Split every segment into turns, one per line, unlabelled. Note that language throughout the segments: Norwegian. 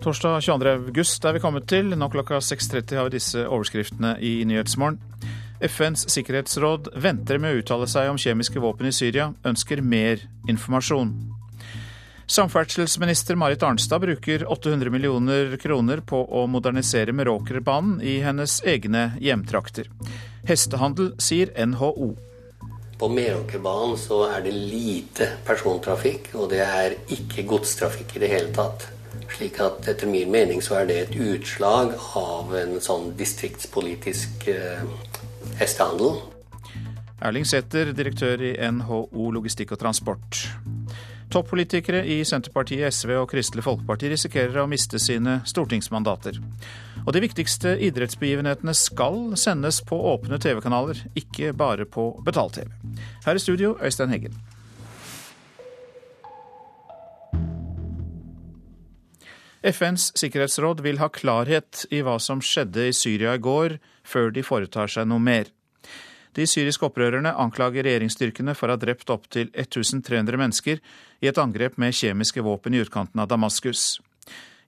Torsdag 22. august er vi kommet til. Nå klokka 6.30 har vi disse overskriftene i Nyhetsmorgen. FNs sikkerhetsråd venter med å uttale seg om kjemiske våpen i Syria, ønsker mer informasjon. Samferdselsminister Marit Arnstad bruker 800 millioner kroner på å modernisere Meråkerbanen i hennes egne hjemtrakter. Hestehandel, sier NHO.
På Meråkerbanen så er det lite persontrafikk, og det er ikke godstrafikk i det hele tatt. Slik at etter min mening så er det et utslag av en sånn distriktspolitisk eh, hestehandel.
Erling Sæther, direktør i NHO Logistikk og Transport. Toppolitikere i Senterpartiet, SV og Kristelig Folkeparti risikerer å miste sine stortingsmandater. Og de viktigste idrettsbegivenhetene skal sendes på åpne TV-kanaler, ikke bare på betalt-TV. Her i studio, Øystein Heggen. FNs sikkerhetsråd vil ha klarhet i hva som skjedde i Syria i går, før de foretar seg noe mer. De syriske opprørerne anklager regjeringsstyrkene for å ha drept opptil 1300 mennesker i et angrep med kjemiske våpen i utkanten av Damaskus.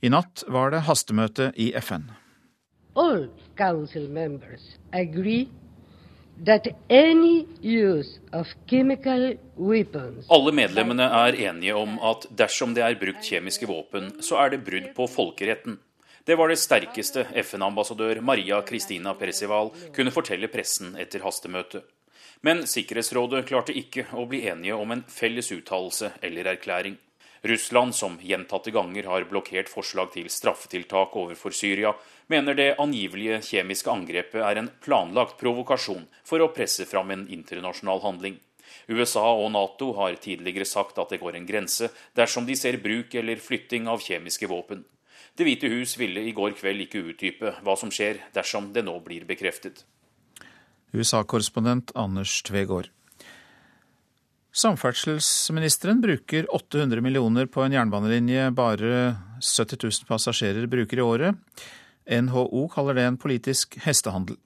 I natt var det hastemøte i FN.
All council members agree alle
medlemmene er enige om at dersom det er brukt kjemiske våpen, så er det brudd på folkeretten. Det var det sterkeste FN-ambassadør Maria Kristina Percival kunne fortelle pressen etter hastemøtet. Men Sikkerhetsrådet klarte ikke å bli enige om en felles uttalelse eller erklæring. Russland, som gjentatte ganger har blokkert forslag til straffetiltak overfor Syria, mener det angivelige kjemiske angrepet er en planlagt provokasjon for å presse fram en internasjonal handling. USA og Nato har tidligere sagt at det går en grense dersom de ser bruk eller flytting av kjemiske våpen. Det hvite hus ville i går kveld ikke utdype hva som skjer dersom det nå blir bekreftet.
USA-korrespondent Anders Tvegård. Samferdselsministeren bruker 800 millioner på en jernbanelinje bare 70 000 passasjerer bruker i året. NHO kaller det en politisk hestehandel.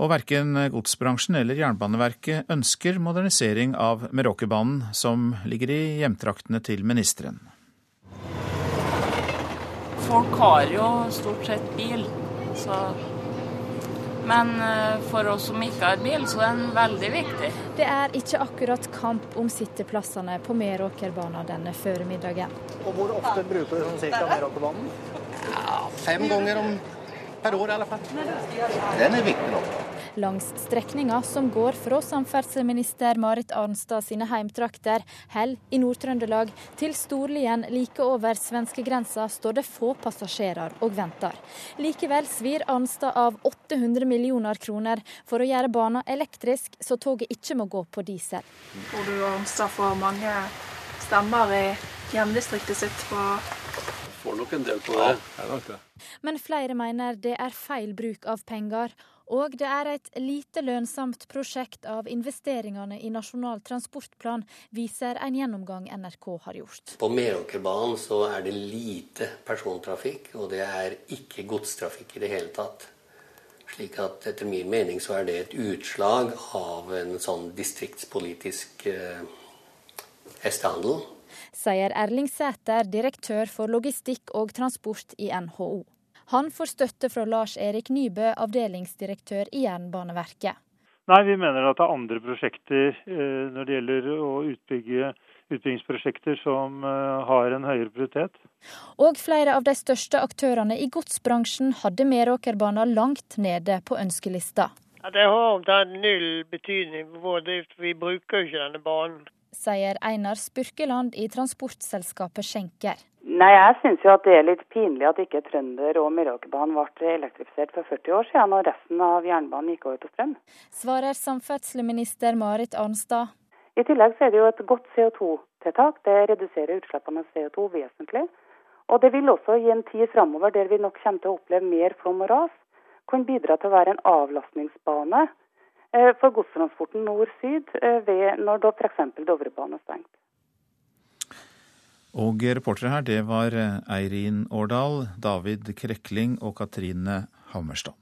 Og verken godsbransjen eller Jernbaneverket ønsker modernisering av Meråkerbanen, som ligger i hjemtraktene til ministeren.
Folk har jo stort sett bil, så men eh, for oss som ikke har bil, så er den veldig viktig.
Det er ikke akkurat kamp om sitteplassene på Meråkerbanen denne formiddagen.
Og Hvor ofte bruker du sånn cirka Meråkerbanen?
Ja, fem ganger om, per år i alle fall. Den er viktig nok
langs strekninga som går fra samferdselsminister Marit Arnstad sine heimtrakter, Hell i Nord-Trøndelag, til Storlien like over svenskegrensa, står det få passasjerer og venter. Likevel svir Arnstad av 800 millioner kroner for å gjøre banen elektrisk, så toget ikke må gå på diesel.
Tror du Arnstad får mange stemmer i hjemdistriktet sitt på
Får nok en del på det. Ja,
Men flere mener det er feil bruk av penger, og det er et lite lønnsomt prosjekt av investeringene i Nasjonal transportplan, viser en gjennomgang NRK har gjort.
På Meråkerbanen så er det lite persontrafikk, og det er ikke godstrafikk i det hele tatt. Slik at etter min mening så er det et utslag av en sånn distriktspolitisk eh, hestehandel.
Sier Erling Sæter, direktør for logistikk og transport i NHO. Han får støtte fra Lars Erik Nybø, avdelingsdirektør i Jernbaneverket.
Nei, Vi mener at det er andre prosjekter eh, når det gjelder å utbygge utbyggingsprosjekter som eh, har en høyere prioritet.
Og flere av de største aktørene i godsbransjen hadde Meråkerbanen langt nede på ønskelista.
Ja, det har omtrent null betydning for vår drift, vi bruker jo ikke denne banen.
Sier Einar Spurkeland i transportselskapet Schenker.
Nei, Jeg syns det er litt pinlig at ikke Trønder- og Meråkerbanen ble elektrifisert for 40 år siden, og resten av jernbanen gikk over på strøm.
Svarer samferdselsminister Marit Arnstad.
I tillegg er det jo et godt CO2-tiltak. Det reduserer utslippene av CO2 vesentlig. Og det vil også gi en tid framover der vi nok kommer til å oppleve mer flom og ras, kunne bidra til å være en avlastningsbane for godstransporten nord-syd eh, når da f.eks. Dovrebanen er stengt.
Og reportere her, det var eh, Eirin Årdal, David Krekling og Katrine Hammerstad.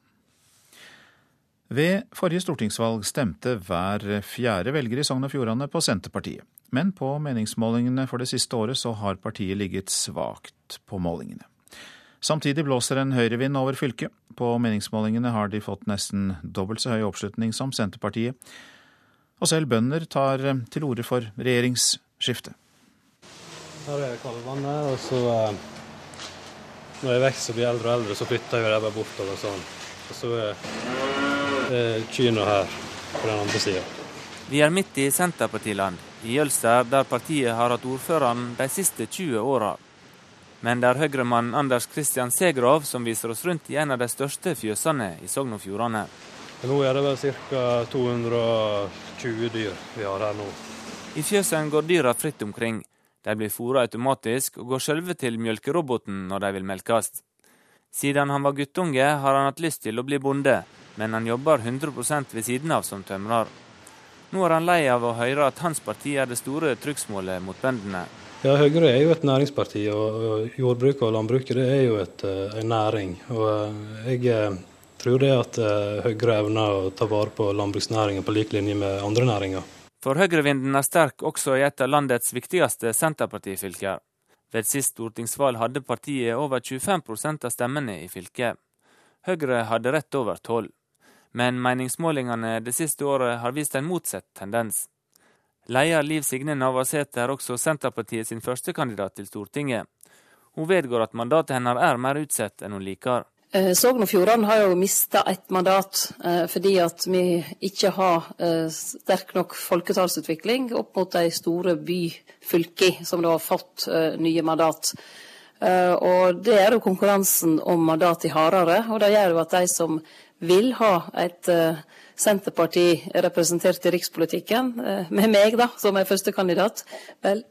Ved forrige stortingsvalg stemte hver fjerde velger i Sogn og Fjordane på Senterpartiet. Men på meningsmålingene for det siste året så har partiet ligget svakt på målingene. Samtidig blåser en høyrevind over fylket. På meningsmålingene har de fått nesten dobbelt så høy oppslutning som Senterpartiet. Og selv bønder tar til orde for regjeringsskifte.
Her er kalvene, og så eh, når jeg vokser og blir eldre og eldre, så flytter jeg bare bortover sånn. Og så er, kyrne her på den andre sida.
Vi er midt i Senterpartiland, i Jølster, der partiet har hatt ordføreren de siste 20 åra. Men det er Høyre-mann Anders Kristian Segrov som viser oss rundt i en av de største fjøsene i Sogn og Fjordane.
Nå er det vel ca. 220 dyr vi har her nå.
I fjøsen går dyra fritt omkring. De blir fôra automatisk og går sjølve til mjølkeroboten når de vil melkes. Siden han var guttunge har han hatt lyst til å bli bonde, men han jobber 100% ved siden av som tømrer. Nå er han lei av å høre at hans parti er det store trugsmålet mot bøndene.
Ja, Høyre er jo et næringsparti, og jordbruket og landbruket det er jo et, eh, en næring. Og eh, jeg eh, tror det at Høyre evner å ta vare på landbruksnæringen på lik linje med andre næringer.
For høyrevinden er sterk også i et av landets viktigste senterpartifylker. Ved sist stortingsvalg hadde partiet over 25% av stemmene i fylket. Høyre hadde rett over 12. Men meningsmålingene det siste året har vist en motsatt tendens. Leder Liv Signe Navarsete er også Senterpartiet sin førstekandidat til Stortinget. Hun vedgår at mandatet hennes er mer utsatt enn hun liker.
Eh, Sogn og Fjordane har jo mista et mandat eh, fordi at vi ikke har eh, sterk nok folketallsutvikling opp mot de store byfylka som da har fått nye mandat. Og det er jo konkurransen om mandat i hardere, og det gjør jo at de som vil ha et eh, Senterparti representert i rikspolitikken, eh, med meg da, som er førstekandidat, vel,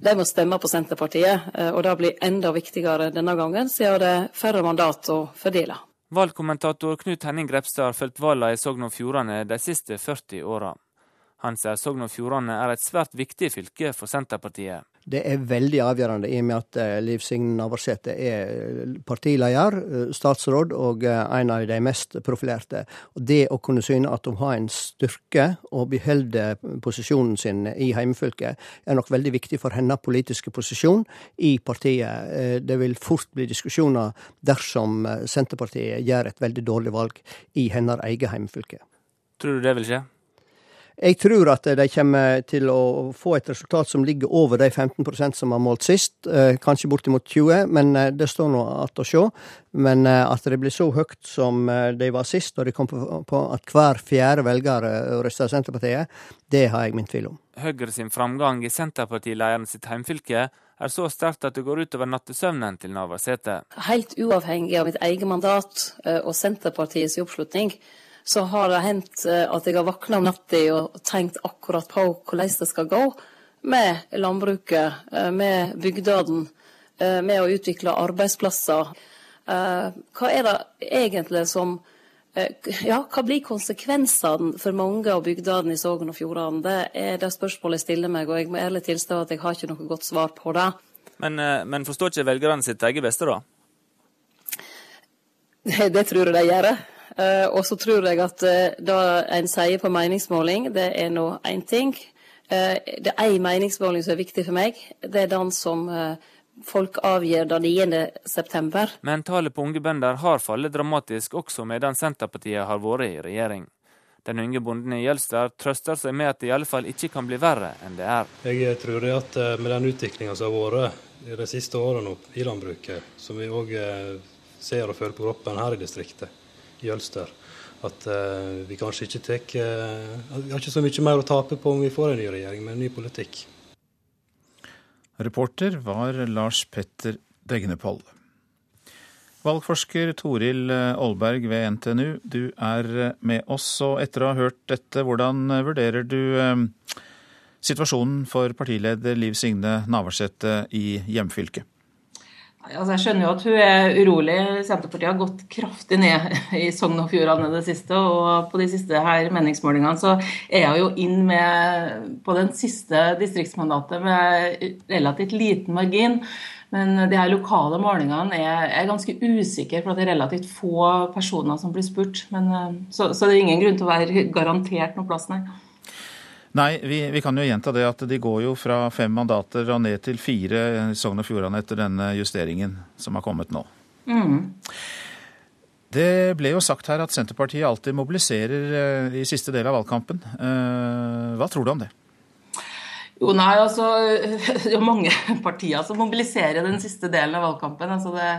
de må stemme på Senterpartiet. Eh, og det blir enda viktigere denne gangen, siden det er færre mandat å fordele.
Valgkommentator Knut Henning Grepstad har fulgt valgene i Sogn og Fjordane de siste 40 åra. Han sier Sogn og Fjordane er et svært viktig fylke for Senterpartiet.
Det er veldig avgjørende i og med at eh, Liv Signe Navarsete er eh, partileder, eh, statsråd og en av de mest profilerte. Det å kunne syne at hun har en styrke og beholder posisjonen sin i heimefylket, er nok veldig viktig for hennes politiske posisjon i partiet. Det vil fort bli diskusjoner dersom Senterpartiet gjør et veldig dårlig valg i hennes eget heimefylke.
Tror du det vil skje?
Jeg tror at de kommer til å få et resultat som ligger over de 15% som har målt sist. Eh, kanskje bortimot 20, men eh, det står nå igjen å se. Men eh, at det blir så høyt som de var sist, og de kom på at hver fjerde velger røster Senterpartiet, det har jeg min tvil om.
Høyre sin framgang i Senterpartilederen sitt heimfylke er så sterkt at det går utover nattesøvnen til Navarsete.
Helt uavhengig av mitt eget mandat og Senterpartiets oppslutning, så har det hendt eh, at jeg har vakna om natta og tenkt akkurat på hvordan det skal gå med landbruket, eh, med bygdene, eh, med å utvikle arbeidsplasser. Hva er det egentlig som ja, hva blir konsekvensene for mange av bygdene i Sogn og Fjordane? Det er det spørsmålet jeg stiller meg, og jeg må ærlig tilstå at jeg har ikke noe godt svar på det.
Men, men forstår ikke velgerne sitt eget beste, da?
Det, det tror jeg de gjør. Uh, og så tror jeg at uh, det en sier på meningsmåling, det er nå én ting. Uh, det er én meningsmåling som er viktig for meg. Det er den som folk avgjør den 9. september.
Men tallet på unge bønder har fallet dramatisk også medan Senterpartiet har vært i regjering. Den unge bonden i Jølster trøster seg med at det i alle fall ikke kan bli verre enn det er.
Jeg tror det at med den utviklinga som har vært de siste årene i landbruket, som vi òg ser og føler på kroppen her i distriktet, Jølster. At uh, vi kanskje ikke tek, uh, har ikke så mye mer å tape på om vi får en ny regjering med en ny politikk.
Reporter var Lars Petter Degnepoll. Valgforsker Toril Aalberg ved NTNU, du er med oss. Og etter å ha hørt dette, hvordan vurderer du situasjonen for partileder Liv Signe Navarsete i hjemfylket?
Altså jeg skjønner jo at hun er urolig. Senterpartiet har gått kraftig ned i Sogn og Fjordane det siste. Og på de siste her meningsmålingene så er hun jo inn med på den siste distriktsmandatet med relativt liten margin. Men de her lokale målingene er, er ganske usikre, for det er relativt få personer som blir spurt. Men, eh, så, så det er ingen grunn til å være garantert noen plass, nei.
Nei, vi, vi, kan jo gjenta det at de går jo fra fem mandater og ned til fire i Sogn og Fjordane etter denne justeringen som har kommet nå.
Mm.
Det ble jo sagt her at Senterpartiet alltid mobiliserer eh, i siste del av valgkampen. Eh, hva tror du om det?
Jo, nei, altså Det er jo mange partier som mobiliserer den siste delen av valgkampen. altså det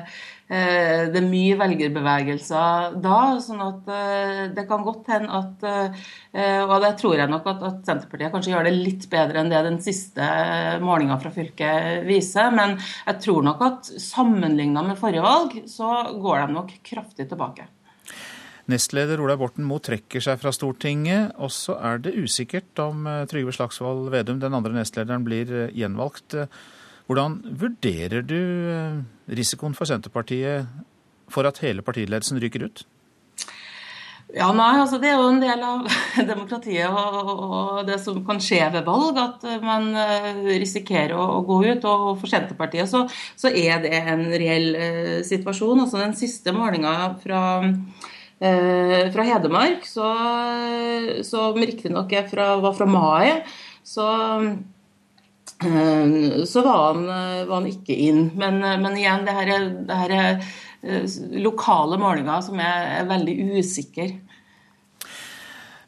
det er mye velgerbevegelser da, sånn at eh, det kan godt hende at eh, Og det tror jeg nok at, at, Senterpartiet kanskje gjør det litt bedre enn det den siste målinga fra fylket viser. Men jeg tror nok at sammenligna med forrige valg, så går de nok kraftig tilbake.
Nestleder Ola Borten Moe trekker seg fra Stortinget, og så er det usikkert om Trygve Slagsvold Vedum, den andre nestlederen, blir gjenvalgt. Hvordan vurderer du eh, risikoen for Senterpartiet for at hele partiledelsen ryker ut?
Ja, nei, altså Det er jo en del av demokratiet og, og, det som kan skje ved valg, at man eh, risikerer å, å gå ut. Og for Senterpartiet så, så er det en reell eh, situasjon. Altså Den siste målinga fra, eh, fra Hedmark, så, som riktignok var fra mai, så Eh, så var han, eh, var han ikke inn. Men, eh, men, igjen, det her er, det her er lokale målinger som er, er veldig usikre.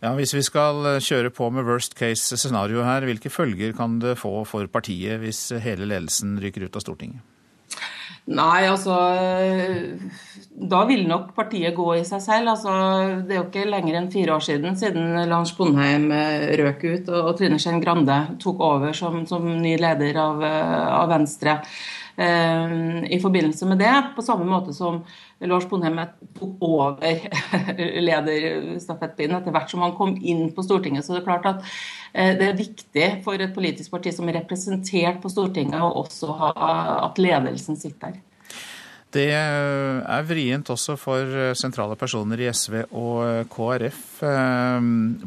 Ja, Hvis vi skal kjøre på med worst case scenario her, hvilke følger kan det få for partiet hvis hele ledelsen ryker ut av Stortinget?
Nei, altså Da vil nok partiet gå i seg selv. Altså, det er jo ikke lenger enn fire år siden siden Lars Bondheim eh, røk ut og, Trine Skei Grande tok over som, som ny leder av, eh, av Venstre. Eh, I forbindelse med det, på samme måte som Lars Bonheim tok over lederstafettpinnen etter hvert som han kom inn på Stortinget. Så det er klart at det er viktig for et politisk parti som er representert på Stortinget, og også at ledelsen sitter der.
Det er vrient også for sentrale personer i SV og KrF.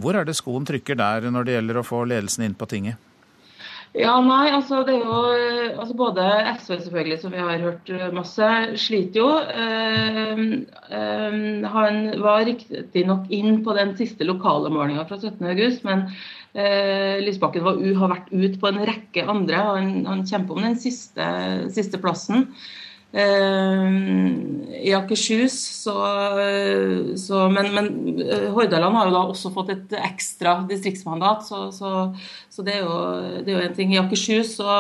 Hvor er det skoen trykker der når det gjelder å få ledelsen inn på tinget?
Ja, nei, altså det er jo altså Både SV, selvfølgelig, som vi har hørt masse, sliter jo. Uh, uh, han var riktignok inn på den siste lokale målinga fra 17.8, men uh, Lysbakken var, har vært ut på en rekke andre. Han, han kjemper om den siste, siste plassen. Ehm, I Akershus så, så men, men, eh, Hordaland har jo da også fått et ekstra distriktsmandat, så, så, så det, er jo, det er jo en ting. I Akershus så,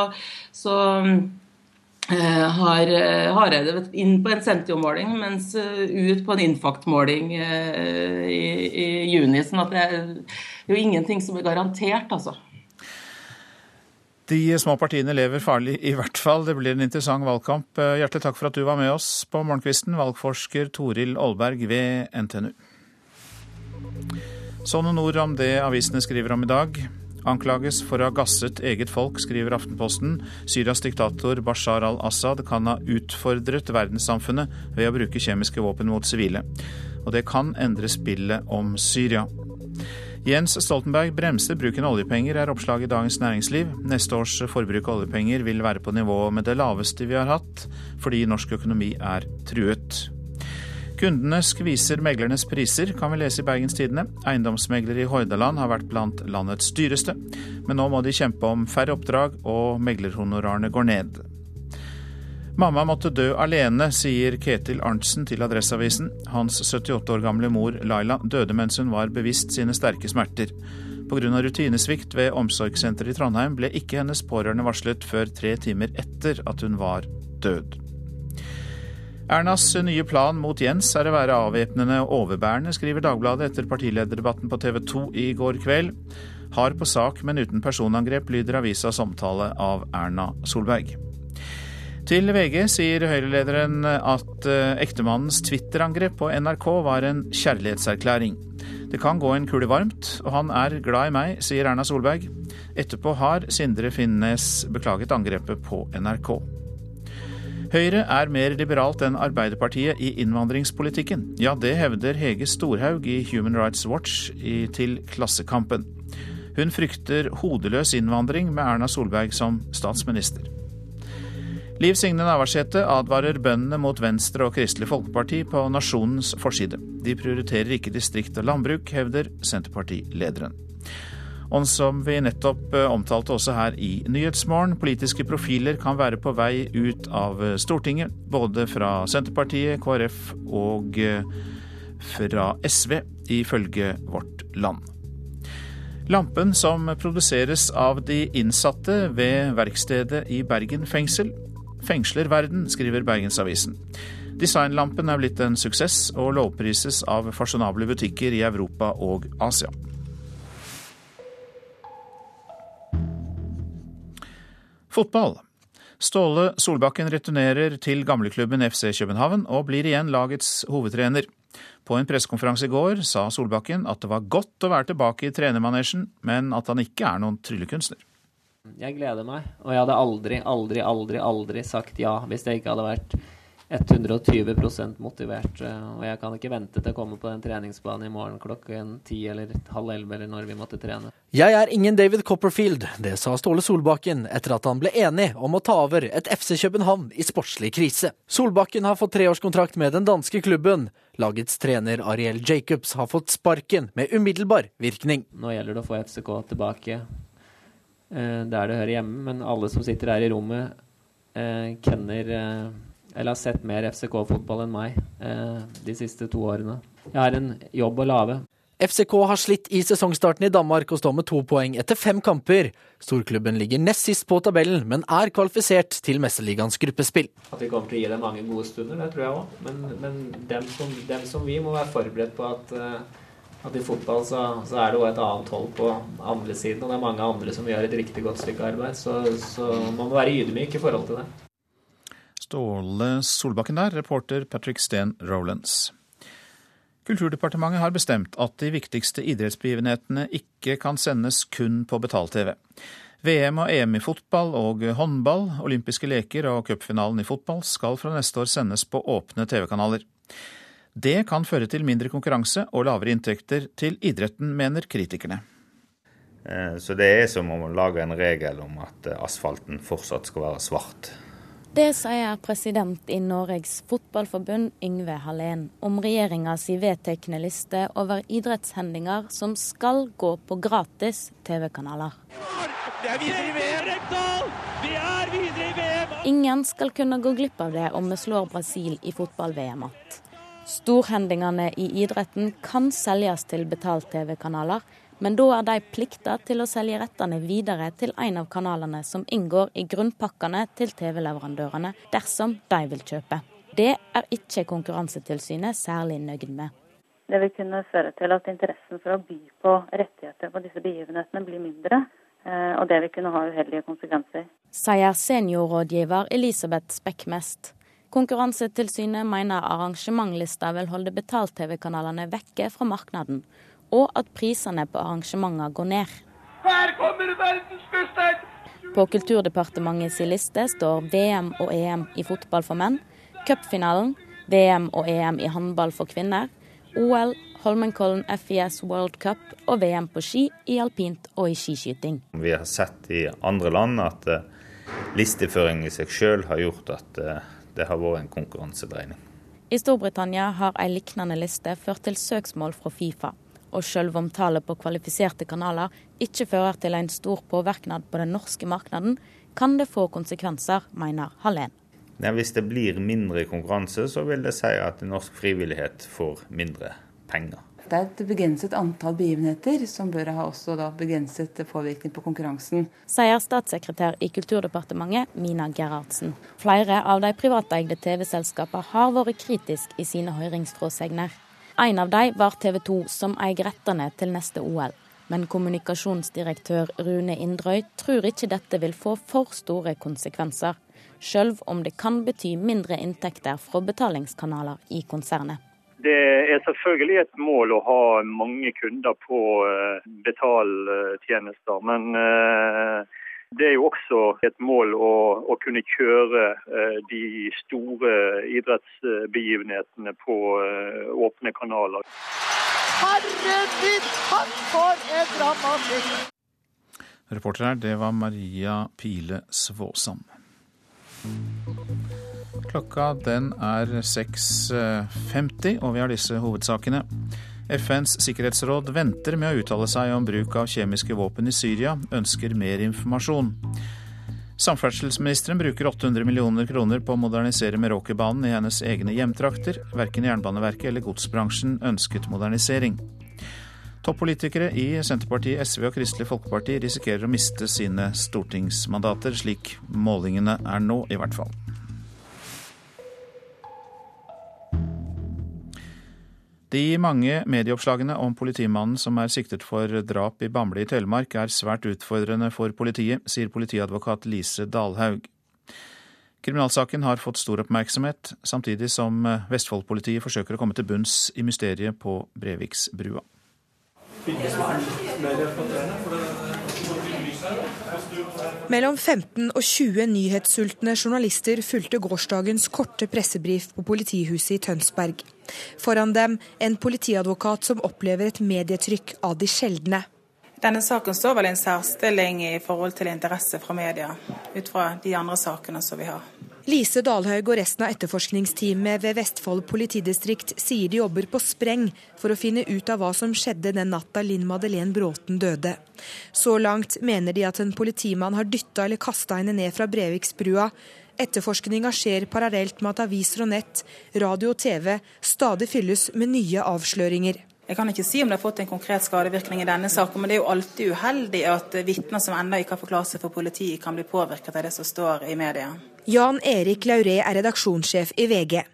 så uh, har Hareide vært inn på en Sentio-måling, mens ut på en Infact-måling i, i, juni. sånn at det er jo ingenting som er garantert, altså.
De små partiene lever farlig, i hvert fall. Det blir en interessant valgkamp. Eh, hjertelig takk for at du var med oss på morgenkvisten, valgforsker Toril Aalberg ved NTNU. Så noen ord om det avisene skriver om i dag. Anklages for å ha gasset eget folk, skriver Aftenposten. Syrias diktator Bashar al-Assad kan ha utfordret verdenssamfunnet ved å bruke kjemiske våpen mot sivile. Og det kan endre spillet om Syria. Jens Stoltenberg bremser bruken av oljepenger, er oppslaget i Dagens Næringsliv. Neste års forbruk av oljepenger vil være på nivå med det laveste vi har hatt, fordi norsk økonomi er truet. Kundene skviser meglernes priser, kan vi lese i Bergens Tidende. Eiendomsmeglere i Hordaland har vært blant landets dyreste, men nå må de kjempe om færre oppdrag, og meglerhonorarene går ned. Mamma måtte dø alene, sier Ketil Arntzen til Adresseavisen. Hans 78 år gamle mor Laila døde mens hun var bevisst sine sterke smerter. Pga. rutinesvikt ved omsorgssenteret i Trondheim ble ikke hennes pårørende varslet før tre timer etter at hun var død. Ernas nye plan mot Jens er å være avvæpnende og overbærende, skriver Dagbladet etter partilederdebatten på TV 2 i går kveld. Hard på sak, men uten personangrep, lyder avisas omtale av Erna Solberg. Til VG sier Høyre-lederen at eh, ektemannens Twitter-angrep på NRK var en kjærlighetserklæring. Det kan gå en kule varmt, og han er glad i meg, sier Erna Solberg. Etterpå har Sindre Finnes beklaget angrepet på NRK. Høyre er mer liberalt enn Arbeiderpartiet i innvandringspolitikken. Ja, det hevder Hege Storhaug i Human Rights Watch til Klassekampen. Hun frykter hodeløs innvandring med Erna Solberg som statsminister. Liv Signe Navarsete advarer bøndene mot Venstre og Kristelig Folkeparti på Nasjonens forside. De prioriterer ikke distrikt og landbruk, hevder Senterpartilederen. Og som vi nettopp eh, omtalte også her i Nyhetsmorgen, politiske profiler kan være på vei ut av Stortinget. Både fra Senterpartiet, KrF og eh, fra SV, ifølge Vårt Land. Lampen som produseres av de innsatte ved verkstedet i Bergen fengsel, fengsler verden, skriver Bergensavisen. Designlampen er blitt en suksess og lovprises av fasjonable butikker i Europa og Asia. Fotball. Ståle Solbakken returnerer til gamleklubben FC København og blir igjen lagets hovedtrener. På en pressekonferanse i går sa Solbakken at det var godt å være tilbake i trenermanesjen, men at han ikke er noen tryllekunstner.
Jeg gleder meg, og jeg hadde aldri, aldri, aldri, aldri sagt ja hvis jeg ikke hadde vært 120 motivert. Og jeg kan ikke vente til å komme på den treningsbanen i morgen klokken ti eller halv elleve eller når vi måtte trene.
Jeg er ingen David Copperfield, det sa Ståle Solbakken etter at han ble enig om å ta over et FC København i sportslig krise. Solbakken har fått treårskontrakt med den danske klubben. Lagets trener Ariel Jacobs har fått sparken med umiddelbar virkning.
Nå gjelder det å få FCK tilbake der det hører hjemme, men alle som sitter her i rommet, eh, kenner eller har sett mer FCK-fotball enn meg eh, de siste to årene. Jeg har en jobb å lage.
FCK har slitt i sesongstarten i Danmark og står med to poeng etter fem kamper. Storklubben ligger nest sist på tabellen, men er kvalifisert til Mesterligaens gruppespill.
At vi kommer til å gi dem mange gode stunder, det tror jeg òg. Men, men dem, som, dem, som, vi må være forberedt på at, uh, at i fotball så, så er det òg et annet hold på andre siden. Og det er mange andre som gjør et riktig godt stykke arbeid. Så, så man må være ydmyk i forhold til det.
Ståle Solbakken der, reporter Patrick Steen Rolands. Kulturdepartementet har bestemt at de viktigste idrettsbegivenhetene ikke kan sendes kun på betalt-TV. VM og EM i fotball og håndball, olympiske leker og cupfinalen i fotball skal fra neste år sendes på åpne TV-kanaler. Det kan føre til mindre konkurranse og lavere inntekter til idretten, mener kritikerne.
Eh, så det er som om å lage en regel om at asfalten fortsatt skal være svart.
Det sier president i Norges Fotballforbund, Yngve Hallén, om regjeringas vedtekne liste over idrettshendinger som skal gå på gratis TV-kanaler. Ingen skal kunne gå glipp av det om vi slår Brasil i fotball-VM igjen. Storhendingene i idretten kan selges til betalt-TV-kanaler, men da er de plikta til å selge rettene videre til en av kanalene som inngår i grunnpakkene til TV-leverandørene, dersom de vil kjøpe. Det er ikke Konkurransetilsynet særlig nøyd med.
Det vil kunne føre til at interessen for å by på rettigheter på disse begivenhetene blir mindre, eh, og det vil kunne ha uheldige konsekvenser.
Sier seniorrådgiver Elisabeth Spekkmest. Konkurransetilsynet mener arrangementlista vil holde betalt-TV-kanalene vekke fra markedet, og at prisene på arrangementer går ned. Her kommer verdensmesteren! På Kulturdepartementets liste står VM og EM i fotball for menn, cupfinalen, VM og EM i håndball for kvinner, OL, Holmenkollen FIS World Cup og VM på ski i alpint og i skiskyting.
Vi har sett i andre land at uh, listeføring i seg sjøl har gjort at uh, det har vært en konkurransedreining.
I Storbritannia har ei lignende liste ført til søksmål fra Fifa og selv om tallet på kvalifiserte kanaler ikke fører til en stor påvirkning på den norske markedet, kan det få konsekvenser, mener Hallén.
Ja, hvis det blir mindre konkurranse, så vil det si at norsk frivillighet får mindre penger.
Det er et begrenset antall begivenheter som bør ha også begrenset påvirkning på konkurransen.
Sier statssekretær i Kulturdepartementet Mina Gerhardsen. Flere av de privateide TV-selskapene har vært kritiske i sine høringsfråsegner. En av dem var TV 2, som eier rettene til neste OL. Men kommunikasjonsdirektør Rune Indrøy tror ikke dette vil få for store konsekvenser, sjøl om det kan bety mindre inntekter fra betalingskanaler i konsernet.
Det er selvfølgelig et mål å ha mange kunder på eh, betaltjenester, men eh, det er jo også et mål å, å kunne kjøre eh, de store idrettsbegivenhetene på åpne kanaler. Herre min
hatt, for en dramatikk! Reporter her, det var Maria Pile Svåsam. Klokka den er 6.50, og vi har disse hovedsakene. FNs sikkerhetsråd venter med å uttale seg om bruk av kjemiske våpen i Syria, ønsker mer informasjon. Samferdselsministeren bruker 800 millioner kroner på å modernisere Meråkerbanen i hennes egne hjemtrakter. Verken Jernbaneverket eller godsbransjen ønsket modernisering. Toppolitikere i Senterpartiet, SV og Kristelig Folkeparti risikerer å miste sine stortingsmandater, slik målingene er nå, i hvert fall. De mange medieoppslagene om politimannen som er siktet for drap i Bamble i Telemark, er svært utfordrende for politiet, sier politiadvokat Lise Dalhaug. Kriminalsaken har fått stor oppmerksomhet, samtidig som Vestfold-politiet forsøker å komme til bunns i mysteriet på Breviksbrua.
Mellom 15 og 20 nyhetssultne journalister fulgte gårsdagens korte pressebrif på politihuset i Tønsberg. Foran dem en politiadvokat som opplever et medietrykk av de sjeldne.
Denne saken står vel i en særstilling i forhold til interesse fra media, ut fra de andre sakene som vi har.
Lise Dalhaug og resten av etterforskningsteamet ved Vestfold politidistrikt sier de jobber på spreng for å finne ut av hva som skjedde den natta Linn Madeleine Bråten døde. Så langt mener de at en politimann har dytta eller kasta henne ned fra Breviksbrua. Etterforskninga skjer parallelt med at aviser og nett, radio og TV stadig fylles med nye avsløringer.
Jeg kan ikke si om det har fått en konkret skadevirkning i denne saken, men det er jo alltid uheldig at vitner som ennå ikke har forklart seg for politiet, kan bli påvirket av det som står i media.
Jan Erik Lauré er redaksjonssjef i VG.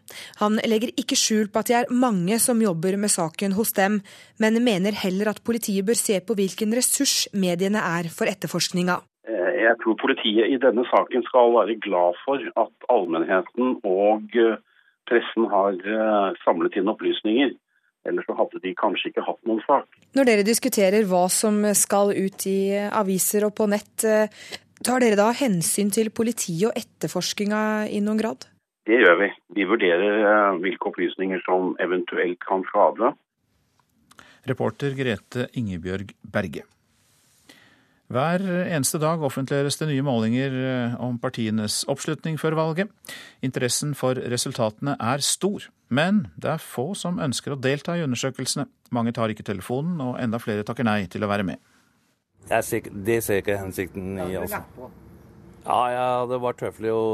Han legger ikke skjul på at det er mange som jobber med saken hos dem, men mener heller at politiet bør se på hvilken ressurs mediene er for etterforskninga.
Jeg tror politiet i denne saken skal være glad for at allmennheten og pressen har samlet inn opplysninger. Ellers så hadde de kanskje ikke hatt noen sak.
Når dere diskuterer hva som skal ut i aviser og på nett, tar dere da hensyn til politiet og etterforskinga i noen grad?
Det gjør vi. Vi vurderer hvilke opplysninger som eventuelt kan skade.
Reporter Grete Ingebjørg Berge. Hver eneste dag offentliggjøres det nye målinger om partienes oppslutning før valget. Interessen for resultatene er stor, men det er få som ønsker å delta i undersøkelsene. Mange tar ikke telefonen, og enda flere takker nei til å være med.
Ser, det ser ikke hensikten i, altså. Ja, jeg det var tøffelig å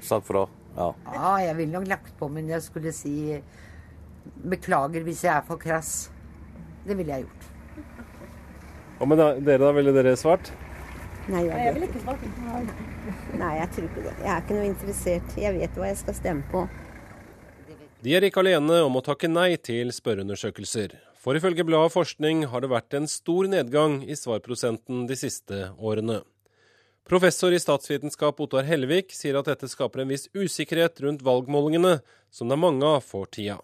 sagt fra. Ja.
ja, jeg ville nok lagt på, men jeg skulle si beklager hvis jeg er for krass. Det ville jeg gjort.
Og med dere, da? Ville dere svart?
Nei, jeg,
jeg ville ikke svart.
Nei, jeg tror ikke det. Jeg er ikke noe interessert. Jeg vet hva jeg skal stemme på.
De er ikke alene om å takke nei til spørreundersøkelser. For ifølge bladet Forskning har det vært en stor nedgang i svarprosenten de siste årene. Professor i statsvitenskap Ottar Hellevik sier at dette skaper en viss usikkerhet rundt valgmålingene, som det er mange av for tida.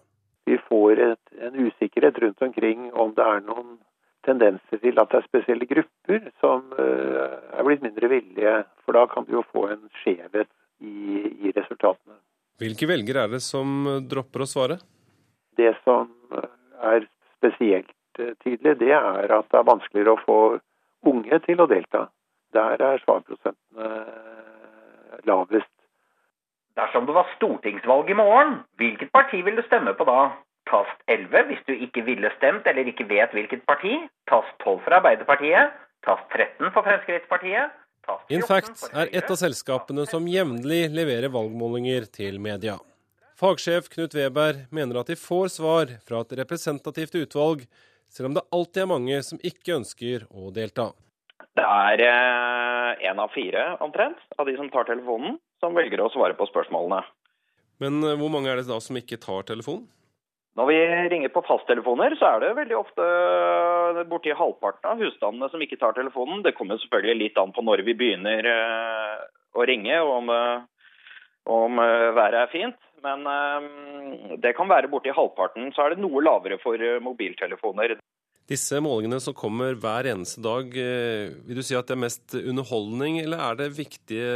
Vi får et, en usikkerhet rundt omkring om det er noen tendenser til at det er spesielle grupper som uh, er blitt mindre villige. For da kan du jo få en skjevhet i, i resultatene.
Hvilke velgere er det som dropper å svare?
Det som er spesielt tydelig, det er at det er vanskeligere å få unge til å delta. Der er svarprosentene lavest.
Dersom det var stortingsvalg i morgen, hvilket parti vil du stemme på da? Tast 11 hvis du ikke ville stemt eller ikke vet hvilket parti. Tast 12 for Arbeiderpartiet. Tast 13 for Fremskrittspartiet.
Infact er et av selskapene som jevnlig leverer valgmålinger til media. Fagsjef Knut Weber mener at de får svar fra et representativt utvalg, selv om det alltid er mange som ikke ønsker å delta.
Det er én av fire omtrent av de som tar telefonen, som velger å svare på spørsmålene.
Men hvor mange er det da som ikke tar telefonen?
Når vi ringer på fasttelefoner, så er det veldig ofte borti halvparten av husstandene som ikke tar telefonen. Det kommer selvfølgelig litt an på når vi begynner å ringe, og om, om været er fint. Men det kan være borti halvparten. Så er det noe lavere for mobiltelefoner.
Disse målingene som kommer hver eneste dag, vil du si at det er mest underholdning, eller er det viktige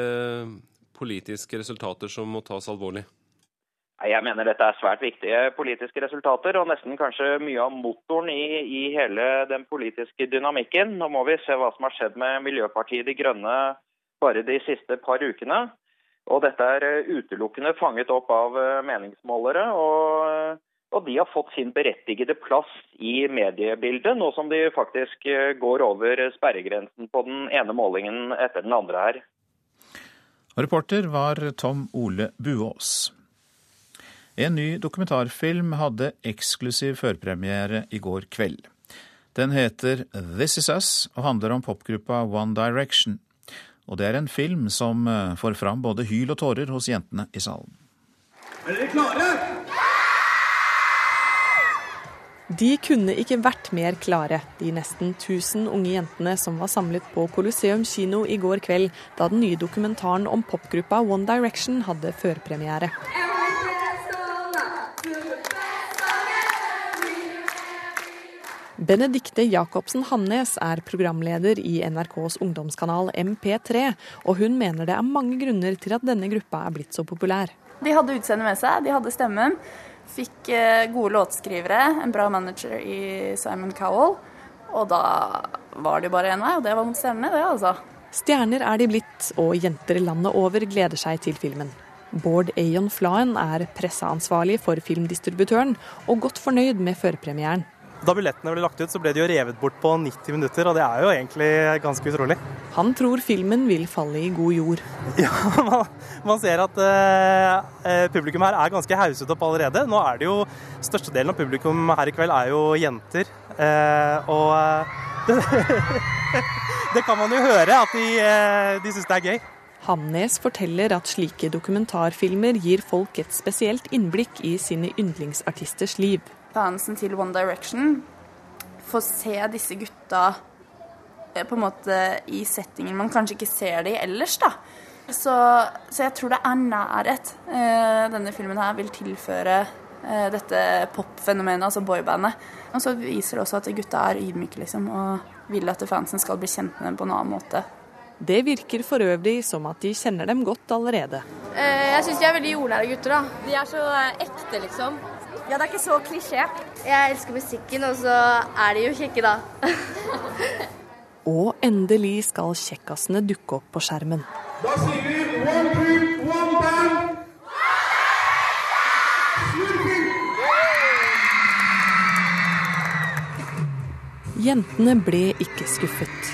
politiske resultater som må tas alvorlig?
Jeg mener dette er svært viktige politiske resultater, og nesten kanskje mye av motoren i, i, hele den politiske dynamikken. Nå må vi se hva som har skjedd med Miljøpartiet De Grønne bare de siste par ukene. Og dette er utelukkende fanget opp av meningsmålere. Og Og de har fått sin berettigede plass i mediebildet, nå som de faktisk eh, går over sperregrensen på den ene målingen etter den andre her.
Reporter var Tom Ole Buås. En ny dokumentarfilm hadde eksklusiv førpremiere i går kveld. Den heter This Is Us og handler om popgruppa One Direction. Og det er en film som eh, får fram både hyl og tårer hos jentene i salen.
Er dere klare?
De kunne ikke vært mer klare, de nesten 1000 unge jentene som var samlet på Colosseum kino i går kveld, da den nye dokumentaren om popgruppa One Direction hadde førpremiere. Benedikte Jacobsen Hamnes er programleder i NRKs ungdomskanal MP3, og hun mener det er mange grunner til at denne gruppa er blitt så populær.
De hadde utseendet med seg, de hadde stemmen. Fikk eh, gode låtskrivere, en bra manager i Simon Cowell. Og da var det jo bare én vei, og det var mot stjernene, det, altså.
Stjerner er de blitt, og jenter landet over gleder seg til filmen. Bård Ayon Flaen er presseansvarlig for filmdistributøren, og godt fornøyd med førpremieren.
Da billettene ble lagt ut, så ble de jo revet bort på 90 minutter, og det er jo egentlig ganske utrolig.
Han tror filmen vil falle i god jord.
Ja, man, man ser at eh, publikum her er ganske hauset opp allerede. Nå er det jo Størstedelen av publikum her i kveld er jo jenter. Eh, og det, det, kan man jo høre, at de, de syns det er gøy.
Hamnes forteller at slike dokumentarfilmer gir folk et spesielt innblikk i sine yndlingsartisters liv
fansen til One Direction får se disse gutta eh, på en måte i settingen man kanskje ikke ser de ellers, da. Så, så jeg tror det er nærhet eh, denne filmen her vil tilføre eh, dette popfenomenet, altså boybandet. Og så viser det også at gutta er ydmyke, liksom, og vil at fansen skal bli kjent med dem på en annen måte.
Det virker for øvrig som at de kjenner dem godt allerede.
Jeg syns de er veldig jordnære gutter, da. De er så ekte, liksom. Ja, det er ikke så klisjé. Jeg elsker musikken, og så er de jo kjekke, da.
og endelig skal kjekkasene dukke opp på skjermen.
Da sier vi one group, one band.
Jentene ble ikke skuffet.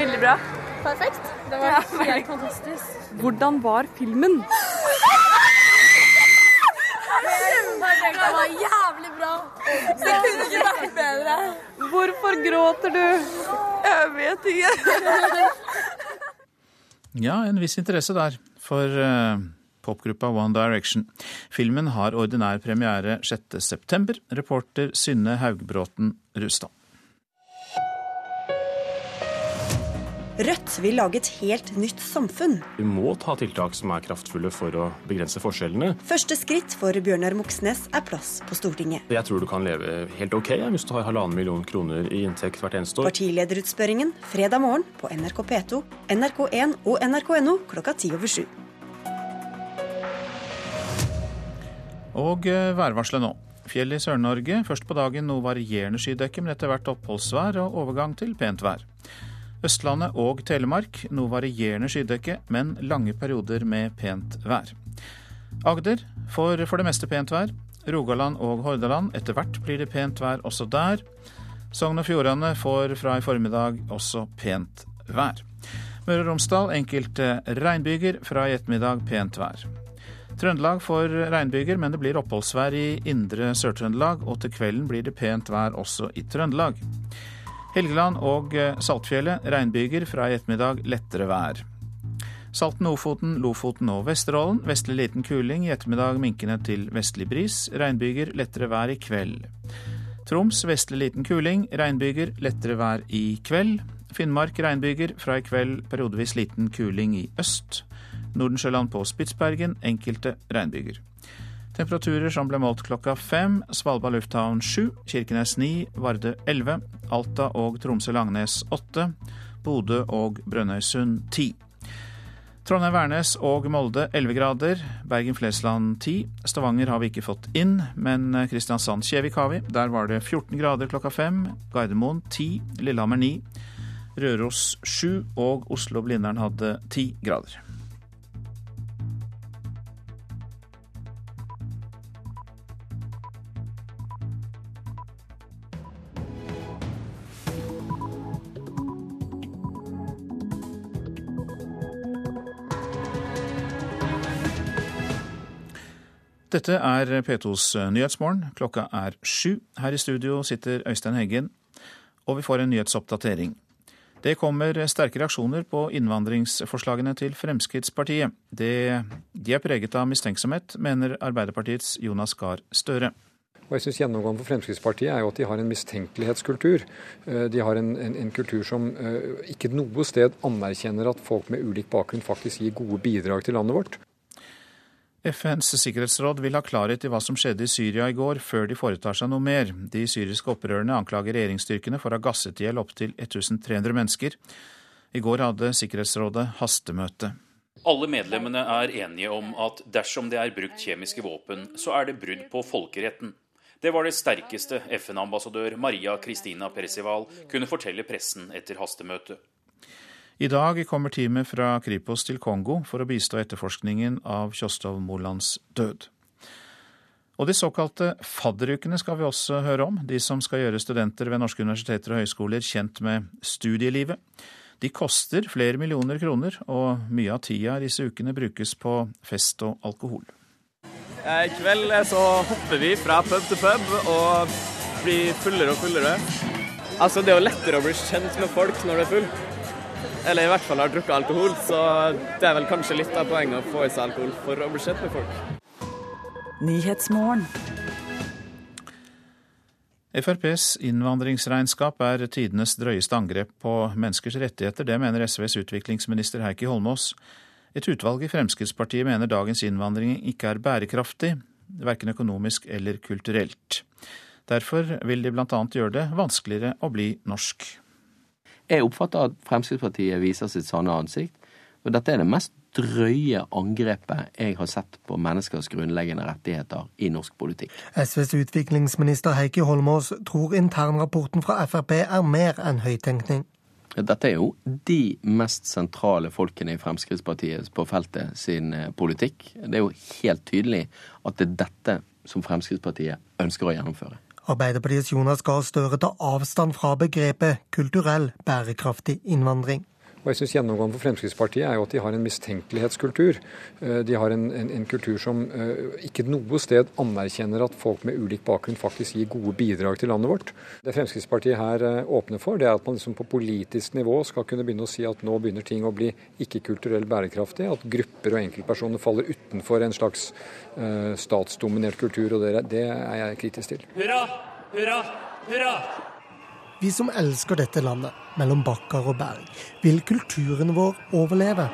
Veldig bra. Perfekt. Det var ja, helt fantastisk.
Hvordan var filmen?
Det var jævlig bra. Det kunne ikke vært bedre.
Hvorfor gråter du?
Jeg vet ikke.
ja, en viss interesse der for uh, popgruppa One Direction. Filmen har ordinær premiere 6.9. Reporter Synne Haugbråten Rustad.
Rødt vil lage et helt nytt samfunn.
Vi må ta tiltak som er kraftfulle for å begrense forskjellene.
Første skritt for Bjørnar Moxnes er plass på Stortinget.
Jeg tror du kan leve helt ok hvis du har halvannen million kroner i inntekt hvert eneste år.
Partilederutspørringen fredag morgen på NRK P2, NRK1 og nrk.no klokka ti over sju.
Og eh, værvarselet nå. Fjell i Sør-Norge. Først på dagen noe varierende skydekke, men etter hvert oppholdsvær og overgang til pent vær. Østlandet og Telemark noe varierende skydekke, men lange perioder med pent vær. Agder får for det meste pent vær. Rogaland og Hordaland etter hvert blir det pent vær også der. Sogn og Fjordane får fra i formiddag også pent vær. Møre og Romsdal enkelte regnbyger, fra i ettermiddag pent vær. Trøndelag får regnbyger, men det blir oppholdsvær i indre Sør-Trøndelag, og til kvelden blir det pent vær også i Trøndelag. Helgeland og eh, Saltfjellet regnbyger, fra i ettermiddag lettere vær. Salten, Ofoten, Lofoten og Vesterålen vestlig liten kuling, i ettermiddag minkende til vestlig bris. Regnbyger, lettere vær i kveld. Troms vestlig liten kuling, regnbyger, lettere vær i kveld. Finnmark regnbyger, fra i kveld periodevis liten kuling i øst. Nordensjøland på Spitsbergen enkelte regnbyger. Temperaturer som ble målt klokka fem. Svalbard lufthavn sju, Kirkenes ni, Vardø elleve, Alta og Tromsø-Langnes åtte, Bodø og Brønnøysund ti. Trondheim-Værnes og Molde 11 grader, Bergen-Flesland 10. Stavanger har vi ikke fått inn, men Kristiansand-Kjevik har vi. Der var det 14 grader klokka fem. Gardermoen 10, Lillehammer 9, Røros 7 og Oslo-Blindern hadde 10 grader. Dette er P2s Nyhetsmorgen. Klokka er sju. Her i studio sitter Øystein Heggen, og vi får en nyhetsoppdatering. Det kommer sterke reaksjoner på innvandringsforslagene til Fremskrittspartiet. Det, de er preget av mistenksomhet, mener Arbeiderpartiets Jonas Gahr Støre.
Og jeg synes Gjennomgående for Fremskrittspartiet er jo at de har en mistenkelighetskultur. Eh, de har en, en, en, kultur som eh, ikke noe sted anerkjenner at folk med ulik bakgrunn faktisk gir gode bidrag til landet vårt.
FNs sikkerhetsråd vil ha klarhet i hva som skjedde i Syria i går, før de foretar seg noe mer. De syriske opprørerne anklager regjeringsstyrkene for å ha gasset i hjel opptil 1300 mennesker. I går hadde Sikkerhetsrådet hastemøte.
Alle medlemmene er enige om at dersom det er brukt kjemiske våpen, så er det brudd på folkeretten. Det var det sterkeste FN-ambassadør Maria Kristina Percival kunne fortelle pressen etter hastemøtet.
I dag kommer teamet fra Kripos til Kongo for å bistå etterforskningen av Kjostov Molands død. Og de såkalte fadderukene skal vi også høre om, de som skal gjøre studenter ved norske universiteter og høyskoler kjent med studielivet. De koster flere millioner kroner, og mye av tida disse ukene brukes på fest og alkohol.
I kveld så hopper vi fra pub til pub og blir fullere og fullere. Altså, Det er jo lettere å bli kjent med folk når du er full. Eller i hvert fall har drukket alkohol, så det er vel kanskje litt av poenget å få i seg alkohol for å bli kjent med folk.
FrPs innvandringsregnskap er tidenes drøyeste angrep på menneskers rettigheter. Det mener SVs utviklingsminister Heikki Holmås. Et utvalg i Fremskrittspartiet mener dagens innvandring ikke er bærekraftig, verken økonomisk eller kulturelt. Derfor vil de bl.a. gjøre det vanskeligere å bli norsk.
Jeg oppfatter at Fremskrittspartiet viser sitt sanne ansikt. Og dette er det mest drøye angrepet jeg har sett på menneskers grunnleggende rettigheter i norsk politikk.
SVs utviklingsminister Heikki Holmås tror internrapporten fra Frp er mer enn høytenkning.
Dette er jo de mest sentrale folkene i Fremskrittspartiet på feltet sin eh, politikk. Det er jo helt tydelig at det er dette som Fremskrittspartiet ønsker å gjennomføre.
Arbeiderpartiets Jonas Gahr Støre tar avstand fra begrepet kulturell bærekraftig innvandring.
Og jeg synes Gjennomgående for Fremskrittspartiet er jo at de har en mistenkelighetsskultur. Eh, de har en, en, en, kultur som eh, ikke noe sted anerkjenner at folk med ulik bakgrunn faktisk gir gode bidrag til landet vårt. Det Fremskrittspartiet her eh, åpner for, det er at man liksom på politisk nivå skal kunne begynne å si at nå begynner ting å bli ikke kulturelt bærekraftig. At grupper og enkeltpersoner faller utenfor en slags statsdominert kultur. Og det er jeg kritisk til.
Hurra, hurra, hurra! Vi som elsker dette landet, mellom bakker og berg, vil kulturen vår overleve?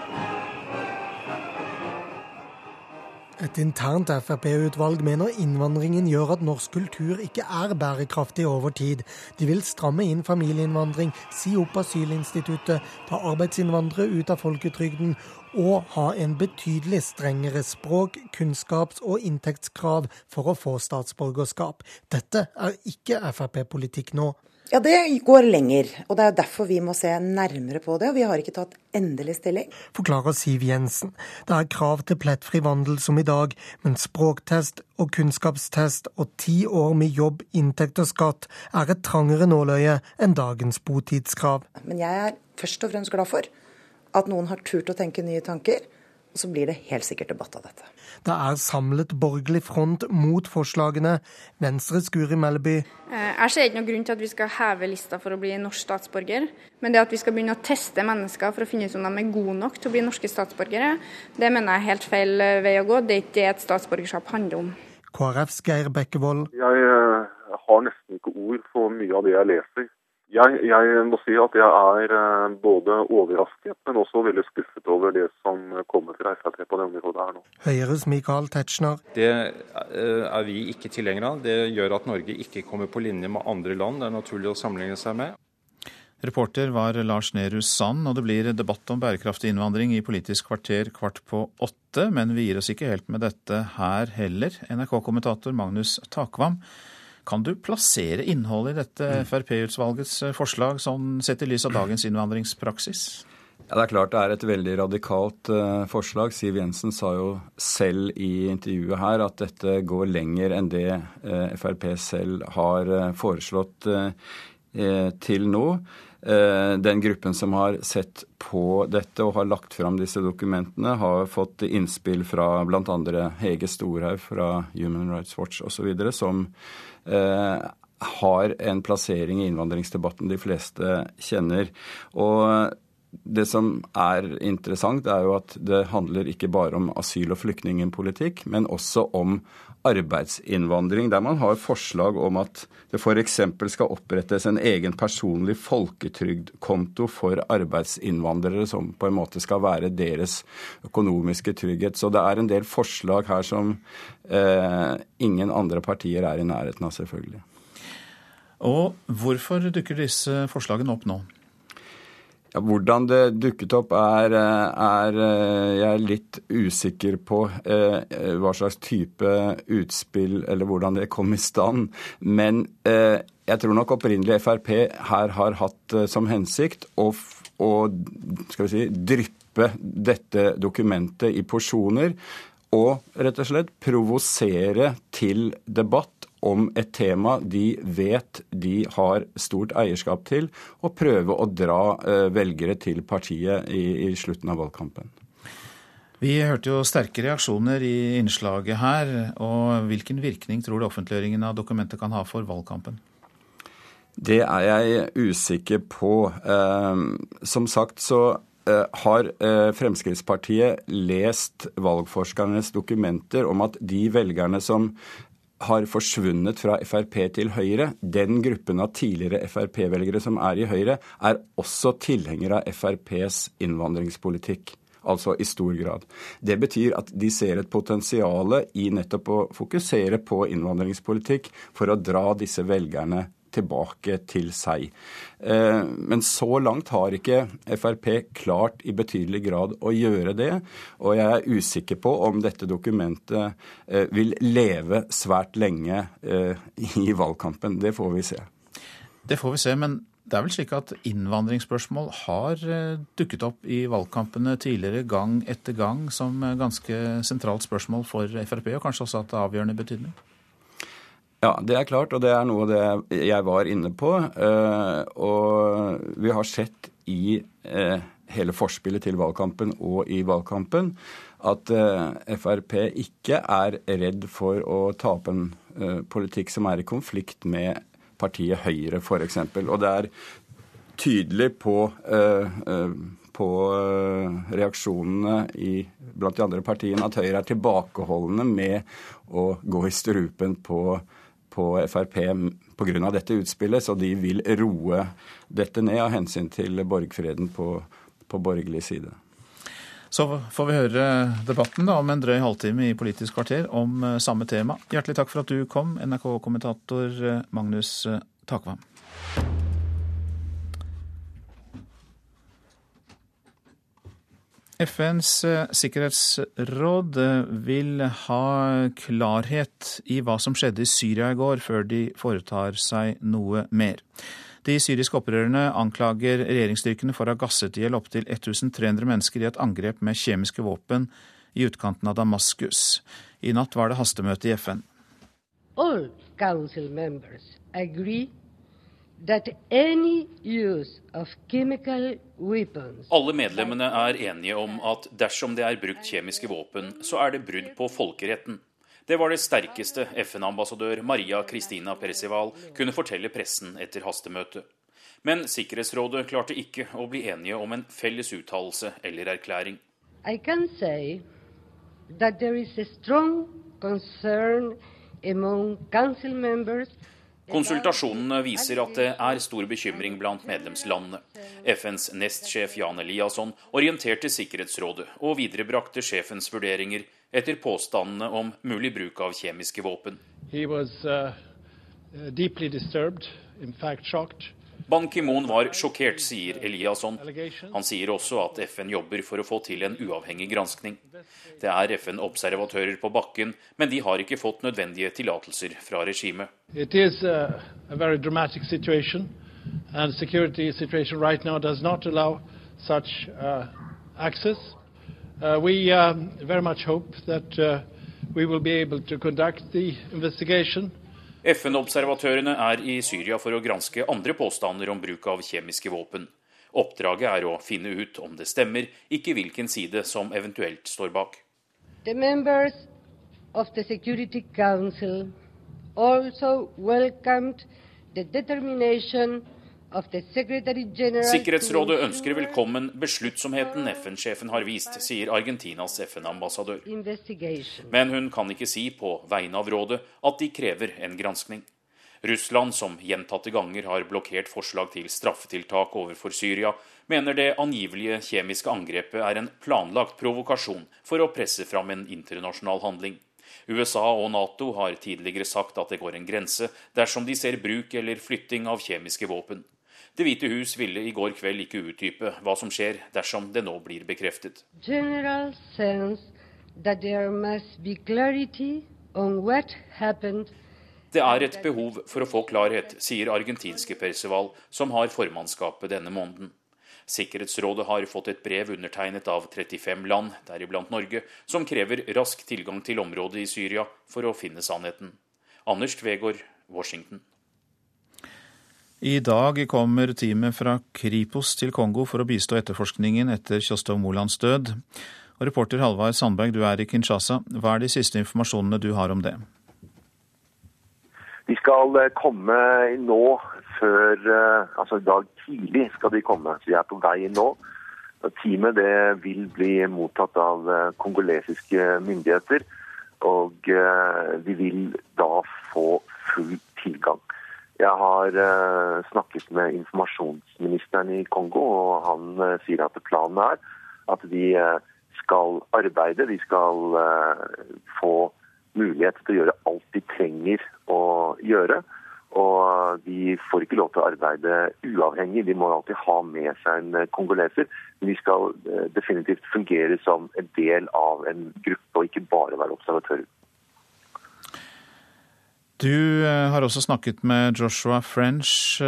Et internt Frp-utvalg mener innvandringen gjør at norsk kultur ikke er bærekraftig over tid. De vil stramme inn familieinnvandring, si opp asylinstituttet, ta arbeidsinnvandrere ut av folketrygden og ha en betydelig strengere språk-, kunnskaps- og inntektskrav for å få statsborgerskap. Dette er ikke Frp-politikk nå.
Ja, det går lenger. Og det er derfor vi må se nærmere på det. Og vi har ikke tatt endelig stilling.
Forklarer Siv Jensen. Det er krav til plettfri vandel som i dag, men språktest og kunnskapstest og ti år med jobb, inntekt og skatt er et trangere nåløye enn dagens botidskrav.
Men jeg er først og fremst glad for at noen har turt å tenke nye tanker og så blir det helt sikkert debatt av dette.
Det er samlet borgerlig front mot forslagene. Venstres Guri Melby.
Eh, jeg ser ikke noen grunn til at vi skal heve lista for å bli norsk statsborger. Men det at vi skal begynne å teste mennesker for å finne ut om de er gode nok til å bli norske statsborgere, det mener jeg er helt feil eh, vei å gå. Det er ikke det et statsborgerskap handler om.
KrFs Geir Bekkevold.
Jeg eh, har nesten ikke ord for mye av det jeg leser. Jeg, jeg, må si at jeg er eh, både overrasket, men også veldig skuffet over det som kommer fra Frp på det området her nå.
Høyres Michael Tetzschner.
Det eh, er vi ikke tilhengere av. Det gjør at Norge ikke kommer på linje med andre land det er naturlig å sammenligne seg med.
Reporter var Lars Nehru Sand, og det blir debatt om bærekraftig innvandring i Politisk kvarter kvart på åtte. Men vi gir oss ikke helt med dette her heller. NRK-kommentator Magnus Takvam. Kan du plassere innholdet i dette mm. Frp-utvalgets eh, forslag sånn sett i lys av dagens innvandringspraksis?
Ja, Det er klart det er et veldig radikalt uh, forslag. Siv Jensen sa jo selv i intervjuet her at dette går lenger enn det uh, Frp selv har uh, foreslått til nå. Eh, den gruppen som har sett på dette og har lagt fram disse dokumentene, har fått innspill fra bl.a. Hege Storhaug fra Human Rights Watch osv., som eh, har en plassering i innvandringsdebatten de fleste kjenner. Og det som er interessant, er jo at det handler ikke bare om asyl- og flyktningpolitikk, men også om arbeidsinnvandring, der man har forslag om at det f.eks. skal opprettes en egen personlig folketrygdkonto for arbeidsinnvandrere, som på en måte skal være deres økonomiske trygghet. Så det er en del forslag her som eh, ingen andre partier er i nærheten av, selvfølgelig.
Og hvorfor dukker disse forslagene opp nå?
Ja, hvordan det dukket opp, er, er, jeg er litt usikker på eh, hva slags type utspill eller hvordan det kom i stand. Men eh, jeg tror nok opprinnelig Frp her har hatt eh, som hensikt å, å skal vi si, dryppe dette dokumentet i porsjoner. Og rett og slett provosere til debatt om et tema de vet de har stort eierskap til, og prøve å dra eh, velgere til partiet i, i slutten av valgkampen.
Vi hørte jo sterke reaksjoner i innslaget her. og Hvilken virkning tror du offentliggjøringen av dokumentet kan ha for valgkampen?
Det er jeg usikker på. Eh, som sagt så eh, har Fremskrittspartiet lest valgforskernes dokumenter om at de velgerne som har forsvunnet fra Frp til Høyre. Den gruppen av tidligere Frp-velgere som er i Høyre, er også tilhengere av FrPs innvandringspolitikk. Altså i stor grad. Det betyr at de ser et potensial i nettopp å fokusere på innvandringspolitikk for å dra disse velgerne tilbake til seg. Eh, men så langt har ikke Frp klart i betydelig grad å gjøre det. Og jeg er usikker på om dette dokumentet eh, vil leve svært lenge eh, i valgkampen. Det får vi se.
Det får vi se, men det er vel slik at innvandringsspørsmål har dukket opp i valgkampene tidligere gang etter gang som ganske sentralt spørsmål for Frp, og kanskje også hatt avgjørende betydning?
Ja, det er klart, og det er noe det jeg var inne på. Eh, og vi har sett i eh, hele forspillet til valgkampen og i valgkampen at eh, Frp ikke er redd for å tape en politikk som er i konflikt med partiet Høyre, f.eks. Og det er tydelig på, på reaksjonene i, blant de andre partiene at Høyre er tilbakeholdne med å gå i strupen på på Frp pga. dette utspillet, så de vil roe dette ned av hensyn til borgfreden på, på borgerlig side.
Så får vi høre debatten da, om en drøy halvtime i Politisk kvarter om eh, samme tema. Hjertelig takk for at du kom, NRK-kommentator eh, Magnus eh, Takvam. FNs eh, sikkerhetsråd eh, vil ha klarhet i hva som skjedde i Syria i går, før de foretar seg noe mer. De syriske opprørerne anklager regjeringsstyrkene for å ha gasset i hjel opptil 1300 mennesker i et angrep med kjemiske våpen i utkanten av Damaskus. I natt var det hastemøte i FN.
All council members
alle medlemmene er enige om at dersom det er brukt kjemiske våpen, så er det brudd på folkeretten. Det var det sterkeste FN-ambassadør Maria Kristina Percival kunne fortelle pressen etter hastemøtet. Men Sikkerhetsrådet klarte ikke å bli enige om en felles uttalelse eller erklæring. I can say that there is a strong concern among council members Konsultasjonene viser at det er stor bekymring blant medlemslandene. FNs nestsjef Jan Eliasson orienterte Sikkerhetsrådet og viderebrakte sjefens vurderinger etter påstandene om mulig bruk av kjemiske våpen. Was, uh, Ban Ki-moon var sjokkert, sier Eliasson. Han sier også at FN jobber for å få til en uavhengig granskning. Det er FN-observatører på bakken, men de har ikke fått nødvendige tillatelser fra regimet. Right uh. Uh, we um, very much hope that uh, we will be able to conduct the investigation FN-observatørene er i Syria for å granske andre påstander om bruk av kjemiske våpen. Oppdraget er å finne ut om det stemmer, ikke hvilken side som eventuelt står bak.
The members of the Security Council also welcomed the determination
Sikkerhetsrådet ønsker velkommen besluttsomheten FN-sjefen har vist, sier Argentinas FN-ambassadør. Men hun kan ikke si på vegne av rådet at de krever en granskning. Russland, som gjentatte ganger har blokkert forslag til straffetiltak overfor Syria, mener det angivelige kjemiske angrepet er en planlagt provokasjon for å presse fram en internasjonal handling. USA og Nato har tidligere sagt at det går en grense dersom de ser bruk eller flytting av kjemiske våpen. Det hvite hus ville i går kveld ikke utdype hva som skjer dersom det nå blir bekreftet.
General sense that there must be clarity on what happened
Det er et behov for å få klarhet, sier argentinske Perceval, som har formannskapet denne måneden. Sikkerhetsrådet har fått et brev undertegnet av 35 land, deriblant Norge, som krever rask tilgang til området i Syria for å finne sannheten. Anders Tvegård, Washington.
I dag kommer teamet fra Kripos til Kongo for å bistå etterforskningen etter Kjostov Molands død. Og reporter Halvard Sandberg, du er i Kinshasa. Hva er de siste informasjonene du har om det?
De skal eh, komme nå før eh, Altså i dag tidlig skal de komme, så de er på vei nå. Teamet det vil bli mottatt av eh, kongolesiske myndigheter. Og de vil da få full tilgang. Jeg har snakket med informasjonsministeren i Kongo, og han sier at planen er at de skal arbeide. De skal få mulighet til å gjøre alt de trenger å gjøre. Og de får ikke lov til å arbeide uavhengig, de må alltid ha med seg en kongoleser. Men de skal definitivt fungere som en del av en gruppe, og ikke bare være observatører.
Du har også snakket med Joshua French,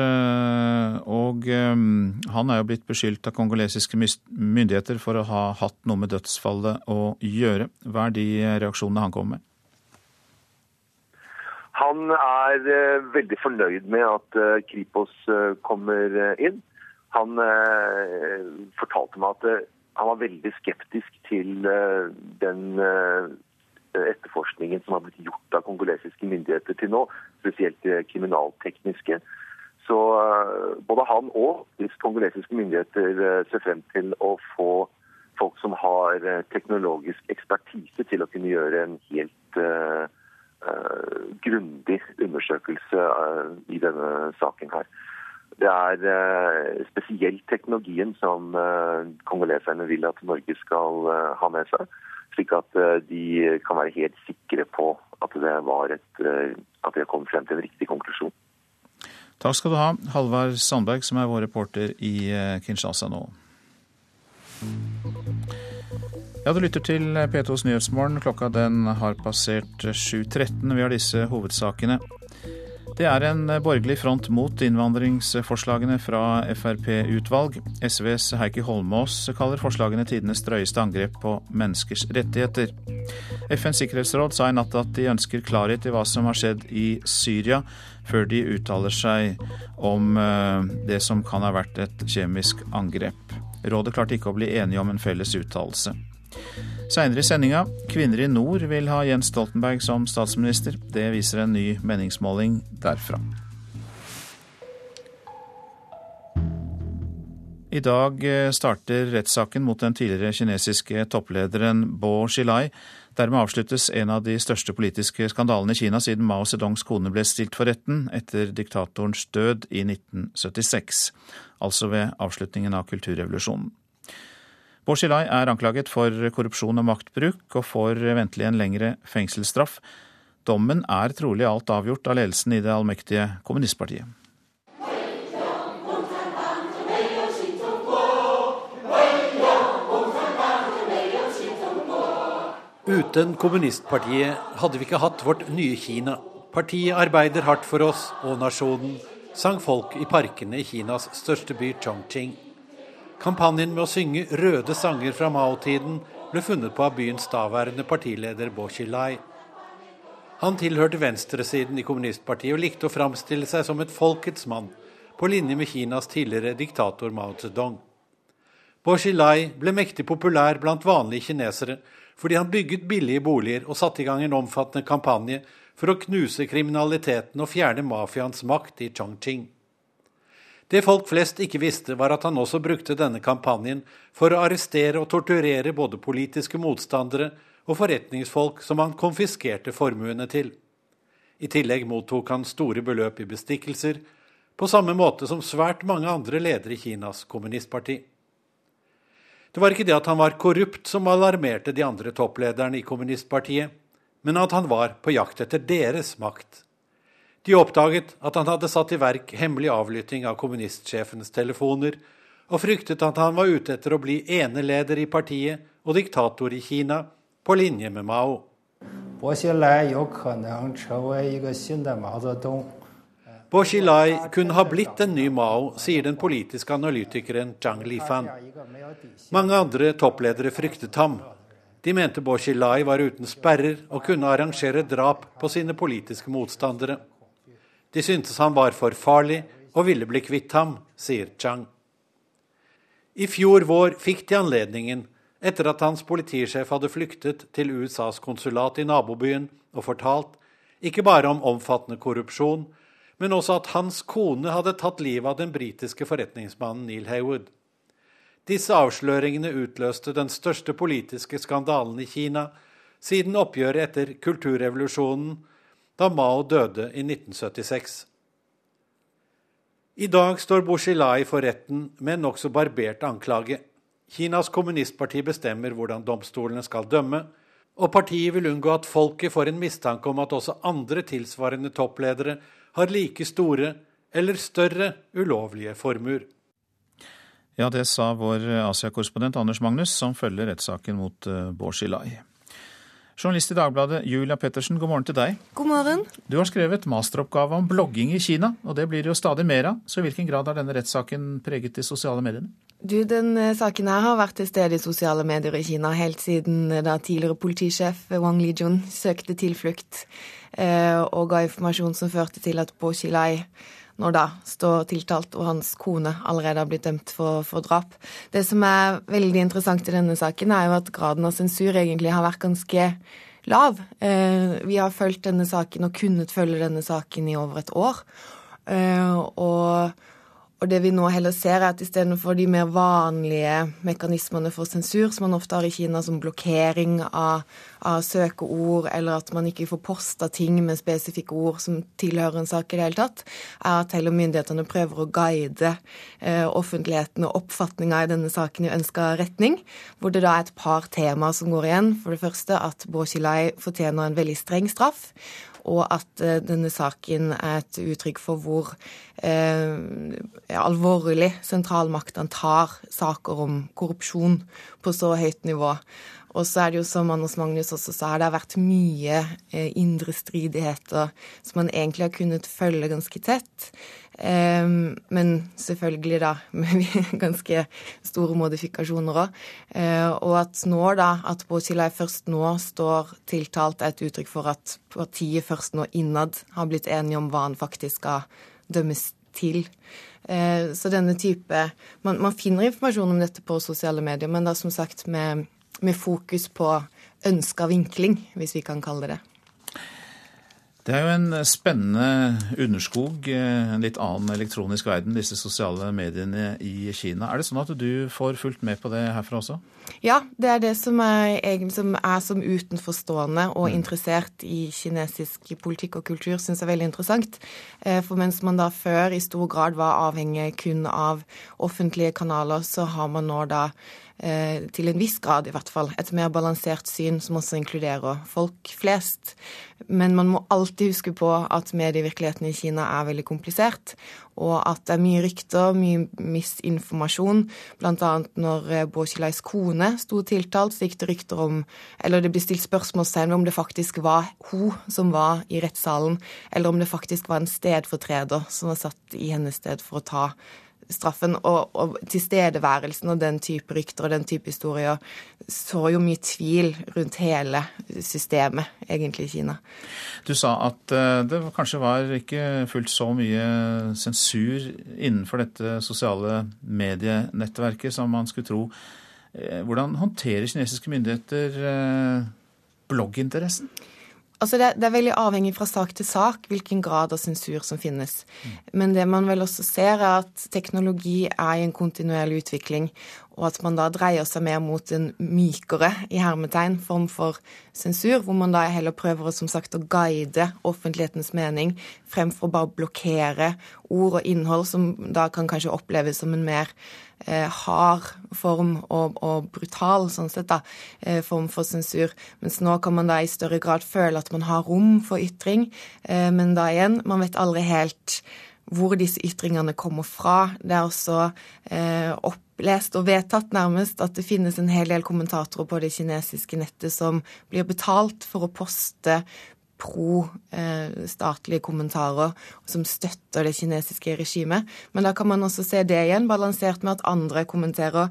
og han er jo blitt beskyldt av kongolesiske myndigheter for å ha hatt noe med dødsfallet å gjøre. Hva er de reaksjonene han kommer med?
Han er veldig fornøyd med at Kripos kommer inn. Han fortalte meg at han var veldig skeptisk til den etterforskningen som har blitt gjort av kongolesiske myndigheter til nå, spesielt det kriminaltekniske. Så både han og kongolesiske myndigheter ser frem til å få folk som har teknologisk ekspertise til å kunne gjøre en helt Uh, grundig undersøkelse uh, i denne saken her. Det er uh, spesielt teknologien som kongoleserne vil at Norge skal ha med seg, slik at de kan være helt sikre på at det et, at de har kommet frem til en riktig konklusjon.
Takk skal du ha, Halvard Sandberg, som er vår reporter i Kinshasa nå. Ja, du lytter til P2s Nyhetsmorgen. Klokka den har passert 7.13. Vi har disse hovedsakene. Det er en borgerlig front mot innvandringsforslagene fra Frp-utvalg. SVs Heikki Holmås kaller forslagene tidenes drøyeste angrep på menneskers rettigheter. FNs sikkerhetsråd sa i natt at de ønsker klarhet i hva som har skjedd i Syria, før de uttaler seg om eh, det som kan ha vært et kjemisk angrep. Rådet klarte ikke å bli enige om en felles uttalelse. Seinere i sendinga kvinner i nord vil ha Jens Stoltenberg som statsminister. Det viser en ny meningsmåling derfra. I dag eh, starter rettssaken mot den tidligere kinesiske topplederen Bo Xilai. Dermed avsluttes en av de største politiske skandalene i Kina siden Mao Zedongs kone ble stilt for retten etter diktatorens død i 1976, altså ved avslutningen av kulturrevolusjonen. Bård Xilai er anklaget for korrupsjon og maktbruk, og får ventelig en lengre fengselsstraff. Dommen er trolig alt avgjort av ledelsen i det allmektige kommunistpartiet.
Uten kommunistpartiet hadde vi ikke hatt vårt nye Kina. Partiet arbeider hardt for oss og nasjonen, sang folk i parkene i Kinas største by Chongqing. Kampanjen med å synge røde sanger fra Mao-tiden ble funnet på av byens daværende partileder Bo Xilai. Han tilhørte venstresiden i kommunistpartiet og likte å framstille seg som et folkets mann, på linje med Kinas tidligere diktator Mao Zedong. Bo Xilai ble mektig populær blant vanlige kinesere fordi han bygget billige boliger og satte i gang en omfattende kampanje for å knuse kriminaliteten og fjerne mafiaens makt i Chongqing. Det folk flest ikke visste, var at han også brukte denne kampanjen for å arrestere og torturere både politiske motstandere og forretningsfolk som han konfiskerte formuene til. I tillegg mottok han store beløp i bestikkelser, på samme måte som svært mange andre ledere i Kinas kommunistparti. Det var ikke det at han var korrupt som alarmerte de andre topplederne i kommunistpartiet, men at han var på jakt etter deres makt. De oppdaget at han hadde satt i verk hemmelig avlytting av kommunistsjefens telefoner, og fryktet at han var ute etter å bli eneleder i partiet og diktator i Kina, på linje med Mao. Bo Xilai kunne ha blitt en ny Mao, sier den politiske analytikeren Zhang Lifan. Mange andre toppledere fryktet ham, de mente Bo Xilai var uten sperrer og kunne arrangere drap på sine politiske motstandere. De syntes han var for farlig og ville bli kvitt ham, sier Chang. I fjor vår fikk de anledningen, etter at hans politisjef hadde flyktet til USAs konsulat i nabobyen og fortalt ikke bare om omfattende korrupsjon, men også at hans kone hadde tatt livet av den britiske forretningsmannen Neil Haywood. Disse avsløringene utløste den største politiske skandalen i Kina siden oppgjøret etter kulturrevolusjonen, da Mao døde i 1976. I dag står Bo Xilai for retten med en nokså barbert anklage. Kinas kommunistparti bestemmer hvordan domstolene skal dømme, og partiet vil unngå at folket får en mistanke om at også andre tilsvarende toppledere har like store eller større ulovlige formuer.
Ja, det sa vår Asia-korrespondent Anders Magnus, som følger rettssaken mot uh, Bård Skilai. Journalist i Dagbladet, Julia Pettersen, god morgen til deg.
God morgen.
Du har skrevet masteroppgave om blogging i Kina, og det blir det jo stadig mer av. Så i hvilken grad har denne rettssaken preget de sosiale mediene?
Du, den saken her har vært til stede i sosiale medier i Kina helt siden da tidligere politisjef Wang Lijun søkte tilflukt eh, og ga informasjon som førte til at Bo Xilai når da står tiltalt og hans kone allerede har blitt dømt for, for, drap. Det som er veldig interessant i denne saken, er jo at graden av sensur egentlig har vært ganske lav. Eh, vi har fulgt denne saken og kunnet følge denne saken i over et år. Eh, og og det vi nå heller ser, er at istedenfor de mer vanlige mekanismene for sensur, som man ofte har i Kina, som blokkering av, av søkeord, eller at man ikke får posta ting med spesifikke ord som tilhører en sak i det hele tatt, er at heller myndighetene prøver å guide eh, offentligheten og oppfatninga i denne saken i ønska retning, hvor det da er et par temaer som går igjen. For det første at Bo Xilai fortjener en veldig streng straff og at eh, denne saken er et uttrykk for hvor eh, alvorlig sentralmaktene tar saker om korrupsjon på så høyt nivå. Og så er det jo som Anders Magnus også sa, det har vært mye eh, indre stridigheter som man egentlig har kunnet følge ganske tett. Um, men selvfølgelig da med ganske store modifikasjoner òg. Uh, og at nå da, at Båchilai først nå står tiltalt, er et uttrykk for at partiet først nå innad har blitt enige om hva han faktisk skal dømmes til. Uh, så denne type man, man, finner informasjon om dette på sosiale medier, men da som sagt med, med fokus på ønska vinkling, hvis vi kan kalle det det.
Det er jo en spennende underskog, eh, en litt annen elektronisk verden, disse sosiale mediene i Kina. Er det sånn at du får fulgt med på det herfra også?
Ja, det er det som er, som, er som utenforstående og mm. interessert i kinesisk politikk og kultur, syns jeg er veldig interessant. Eh, for mens man da før i stor grad var avhengig kun av offentlige kanaler, så har man nå da til en viss grad i hvert fall, et mer balansert syn som også inkluderer folk flest. Men man må alltid huske på at medievirkeligheten i Kina er veldig komplisert, og at det er mye rykter, mye misinformasjon. Blant annet når eh, Bo Xilais kone sto tiltalt, så gikk det rykter om Eller det ble stilt spørsmålstegn om det faktisk var hun som var i rettssalen, eller om det faktisk var en stedfortreder som var satt i hennes sted for å ta straffen. Og, og tilstedeværelsen og den type rykter og den type historier så jo mye tvil rundt hele systemet, egentlig, i Kina.
Du sa at eh, det kanskje var ikke fullt så mye sensur innenfor dette sosiale medienettverket som man skulle tro. Eh, hvordan håndterer kinesiske myndigheter eh, blogginteressen?
Altså det, det, er veldig avhengig fra sak til sak hvilken grad av sensur som finnes. Men det man vel også ser, er at teknologi er i en kontinuerlig utvikling, og at man da dreier seg mer mot en mykere i hermetegn form for sensur, hvor man da heller prøver som sagt, å guide offentlighetens mening fremfor bare å blokkere ord og innhold som da kan kanskje oppleves som en mer hard form og, og, brutal sånn sett da, eh, form for sensur. Mens nå kan man da i større grad føle at man har rom for ytring. Eh, men da igjen, man vet aldri helt hvor disse ytringene kommer fra. Det er også eh, opp lest og vedtatt nærmest at det finnes en hel del kommentatorer på det kinesiske nettet som blir betalt for å poste pro-statlige eh, kommentarer som støtter det kinesiske regimet. Men da kan man også se det igjen, balansert med at andre kommenterer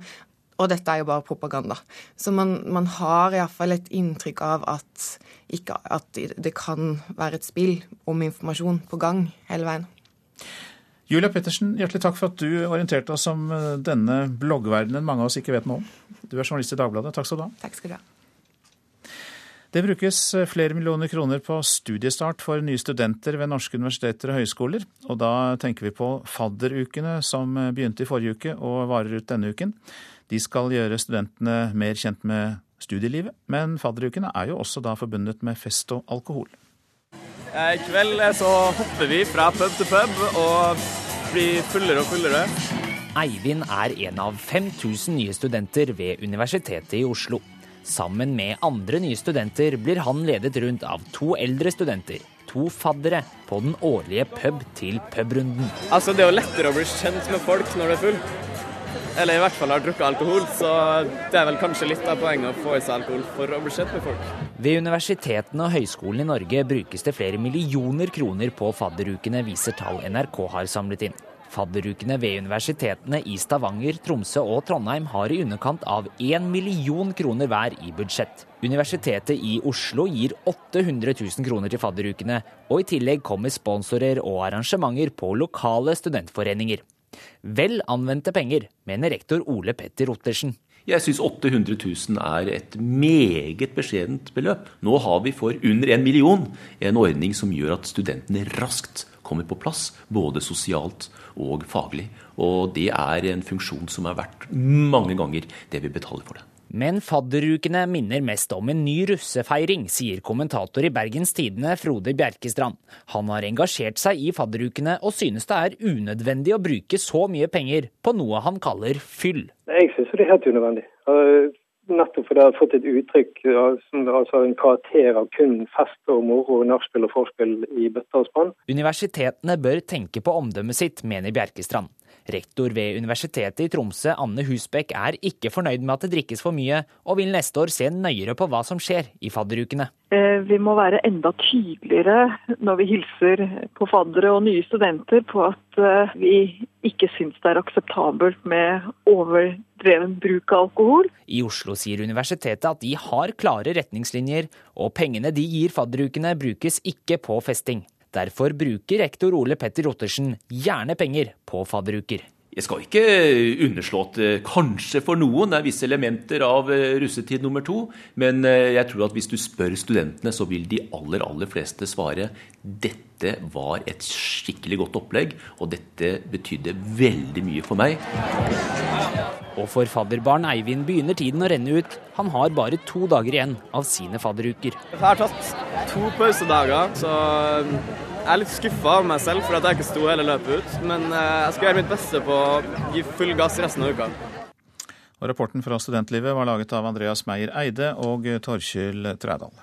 og dette er jo bare propaganda. Så man, man har iallfall et inntrykk av at, ikke, at det kan være et spill om informasjon på gang hele veien.
Julia Pettersen, hjertelig takk for at du orienterte oss om eh, denne bloggverdenen mange av oss ikke vet noe om. Du er journalist i Dagbladet. Takk skal du ha.
Takk skal du ha.
Det brukes eh, flere millioner kroner på studiestart for nye studenter ved norske universiteter og høyskoler. Og da tenker vi på fadderukene som eh, begynte i forrige uke og varer ut denne uken. De skal gjøre studentene mer kjent med studielivet, men fadderukene er jo også da forbundet med fest og alkohol.
I kveld så hopper vi fra pub til pub og blir fullere og fullere.
Eivind er en av 5000 nye studenter ved Universitetet i Oslo. Sammen med andre nye studenter blir han ledet rundt av to eldre studenter, to faddere, på den årlige pub-til-pub-runden.
Altså, Det er jo lettere å bli kjent med folk når du er full. Eller i hvert fall har drukket alkohol, så det er vel kanskje litt av poenget å få i seg alkohol for å bli kjent med folk.
Ved universitetene og høyskolene i Norge brukes det flere millioner kroner på fadderukene, viser tall NRK har samlet inn. Fadderukene ved universitetene i Stavanger, Tromsø og Trondheim har i underkant av 1 million kroner hver i budsjett. Universitetet i Oslo gir 800 000 kroner til fadderukene, og i tillegg kommer sponsorer og arrangementer på lokale studentforeninger. Vel anvendte penger, mener rektor Ole Petter Ottersen.
Jeg syns 800 000 er et meget beskjedent beløp. Nå har vi for under en million en ordning som gjør at studentene raskt kommer på plass, både sosialt og faglig. Og det er en funksjon som er verdt mange ganger det vi betaler for det.
Men fadderukene minner mest om en ny russefeiring, sier kommentator i Bergens Tidende Frode Bjerkestrand. Han har engasjert seg i fadderukene og synes det er unødvendig å bruke så mye penger på noe han kaller fyll.
Jeg synes det er helt unødvendig. Nettopp fordi det har fått et uttrykk, altså en karakter av kun fest og moro, nachspiel og vorspiel i bøtter og spann.
Universitetene bør tenke på omdømmet sitt, mener Bjerkestrand. Rektor ved Universitetet i Tromsø, Anne Husbekk, er ikke fornøyd med at det drikkes for mye, og vil neste år se nøyere på hva som skjer i fadderukene.
Eh, vi må være enda tydeligere når vi hilser på faddere og nye studenter på at eh, vi ikke syns det er akseptabelt med overdreven bruk av alkohol.
I Oslo sier universitetet at de har klare retningslinjer, og pengene de gir fadderukene brukes ikke på festing. Derfor bruker rektor Ole Petter Ottersen gjerne penger på fadderuker.
Jeg skal ikke underslå at kanskje for noen er visse elementer av eh, russetid nummer to, men eh, jeg tror at hvis du spør studentene, så vil de aller, aller fleste svare dette var et skikkelig godt opplegg, og dette betydde veldig mye for meg.
Og for fadderbarn Eivind begynner tiden å renne ut. Han har bare to dager igjen av sine fadderuker.
Jeg har tatt to pausedager, så jeg er litt skuffa av meg selv for at jeg ikke sto hele løpet ut, men eh, jeg skal gjøre mitt beste på å gi full gass resten av uka.
Og rapporten fra studentlivet var laget av Andreas Meyer Eide og Torkjell Trædal.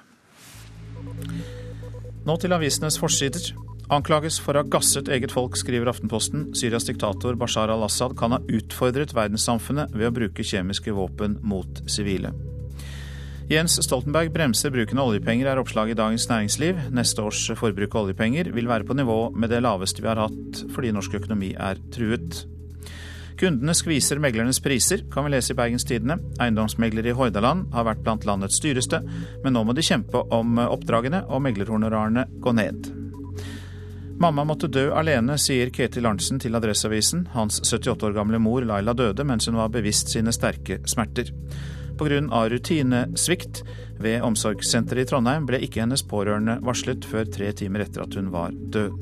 Nå til avisenes forsider. Anklages for å ha gasset eget folk, skriver Aftenposten. Syrias diktator Bashar al-Assad kan ha utfordret verdenssamfunnet ved å bruke kjemiske våpen mot sivile. Jens Stoltenberg bremser bruken av oljepenger, er oppslaget i Dagens Næringsliv. Neste års forbruk av oljepenger vil være på nivå med det laveste vi har hatt fordi norsk økonomi er truet. Kundene skviser meglernes priser, kan vi lese i Bergens Tidende. Eiendomsmeglere i Hordaland har vært blant landets dyreste, men nå må de kjempe om oppdragene, og meglerhonorarene går ned. Mamma måtte dø alene, sier Ketil Arntzen til Adresseavisen. Hans 78 år gamle mor Laila døde mens hun var bevisst sine sterke smerter. Pga. rutinesvikt ved omsorgssenteret i Trondheim ble ikke hennes pårørende varslet før tre timer etter at hun var død.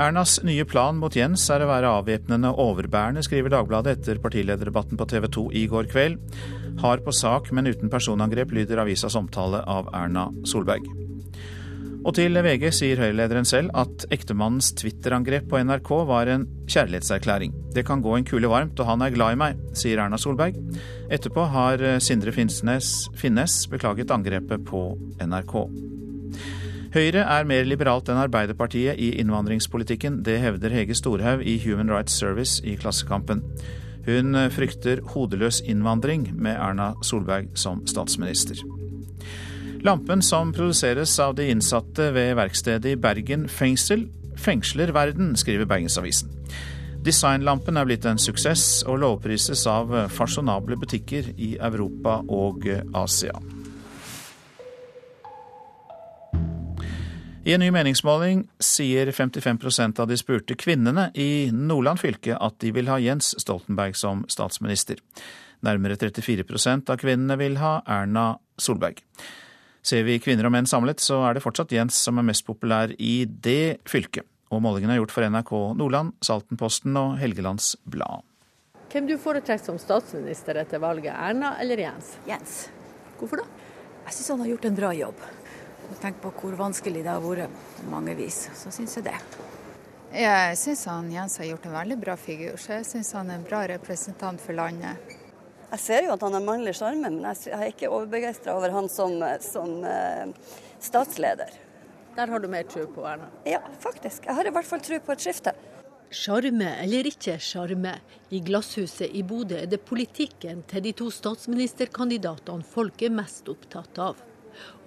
Ernas nye plan mot Jens er å være avvæpnende overbærende, skriver Dagbladet etter partilederdebatten på TV 2 i går kveld. Hard på sak, men uten personangrep, lyder avisas omtale av Erna Solberg. Og til VG sier Høyre-lederen selv at ektemannens Twitter-angrep på NRK var en kjærlighetserklæring. Det kan gå en kule varmt, og han er glad i meg, sier Erna Solberg. Etterpå har Sindre Finnes, Finnes beklaget angrepet på NRK. Høyre er mer liberalt enn Arbeiderpartiet i innvandringspolitikken. Det hevder Hege Storhaug i Human Rights Service i Klassekampen. Hun frykter hodeløs innvandring med Erna Solberg som statsminister. Lampen som produseres av de innsatte ved verkstedet i Bergen fengsel, fengsler verden, skriver Bergensavisen. Designlampen er blitt en suksess og lovprises av fasjonable butikker i Europa og Asia. I en ny meningsmåling sier 55% av de spurte kvinnene i Nordland fylke at de vil ha Jens Stoltenberg som statsminister. Nærmere 34% av kvinnene vil ha Erna Solberg. Ser vi kvinner og menn samlet, så er det fortsatt Jens som er mest populær i det fylket. Og målingene er gjort for NRK Nordland, Saltenposten og Helgelands Blad.
Hvem du foretrekker som statsminister etter valget, Erna eller Jens?
Jens.
Hvorfor da?
Jeg syns han har gjort en bra jobb. Tenk på hvor vanskelig det har vært på mange vis. Så syns jeg det.
Jeg syns Jens har gjort en veldig bra figur, så jeg syns han er en bra representant for landet.
Jeg ser jo at han har mannlig sjarme, men jeg er ikke overbegeistra over han som, som uh, statsleder.
Der har du mer tro på Erna?
Ja, faktisk. Jeg har i hvert fall tro på et skifte.
Sjarme eller ikke sjarme, i Glasshuset i Bodø er det politikken til de to statsministerkandidatene folk er mest opptatt av.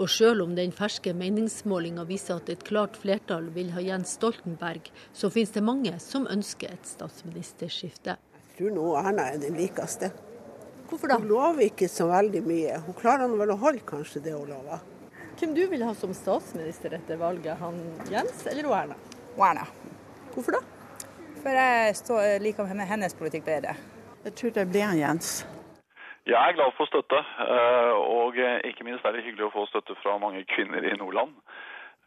Og selv om den ferske meningsmålinga viser at et klart flertall vil ha Jens Stoltenberg, så finnes det mange som ønsker et statsministerskifte.
Jeg tror nå Erna er den likeste.
Hvorfor da?
Hun lover ikke så veldig mye. Hun klarer vel å holde kanskje det hun lover.
Hvem du vil ha som statsminister etter valget, han Jens eller Erna?
Erna.
Hvorfor da?
For jeg står, liker hennes politikk bedre.
Jeg tror det blir han Jens.
Jeg er glad for støtte, og ikke minst er det hyggelig å få støtte fra mange kvinner i Nordland.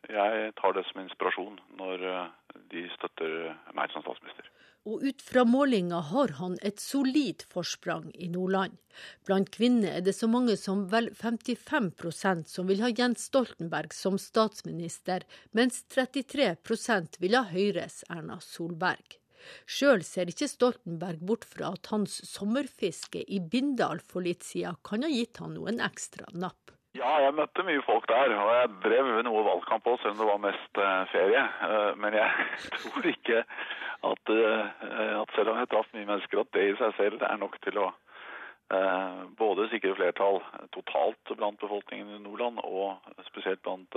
Jeg tar det som inspirasjon når de støtter meg som statsminister.
Og ut fra målinga har han et solid forsprang i Nordland. Blant kvinner er det så mange som vel 55% som vil ha Jens Stoltenberg som statsminister, mens 33% vil ha Høyres Erna Solberg. Sjøl ser ikke Stoltenberg bort fra at hans sommerfiske i Bindal for litt siden kan ha gitt han noen ekstra napp.
Ja, jeg møtte mye folk der, og jeg drev noe valgkamp òg, selv om det var mest ferie. Men jeg tror ikke at, at selv om jeg traff mye mennesker, at det i seg selv er nok til å både sikre flertall totalt blant befolkningen i Nordland, og spesielt blant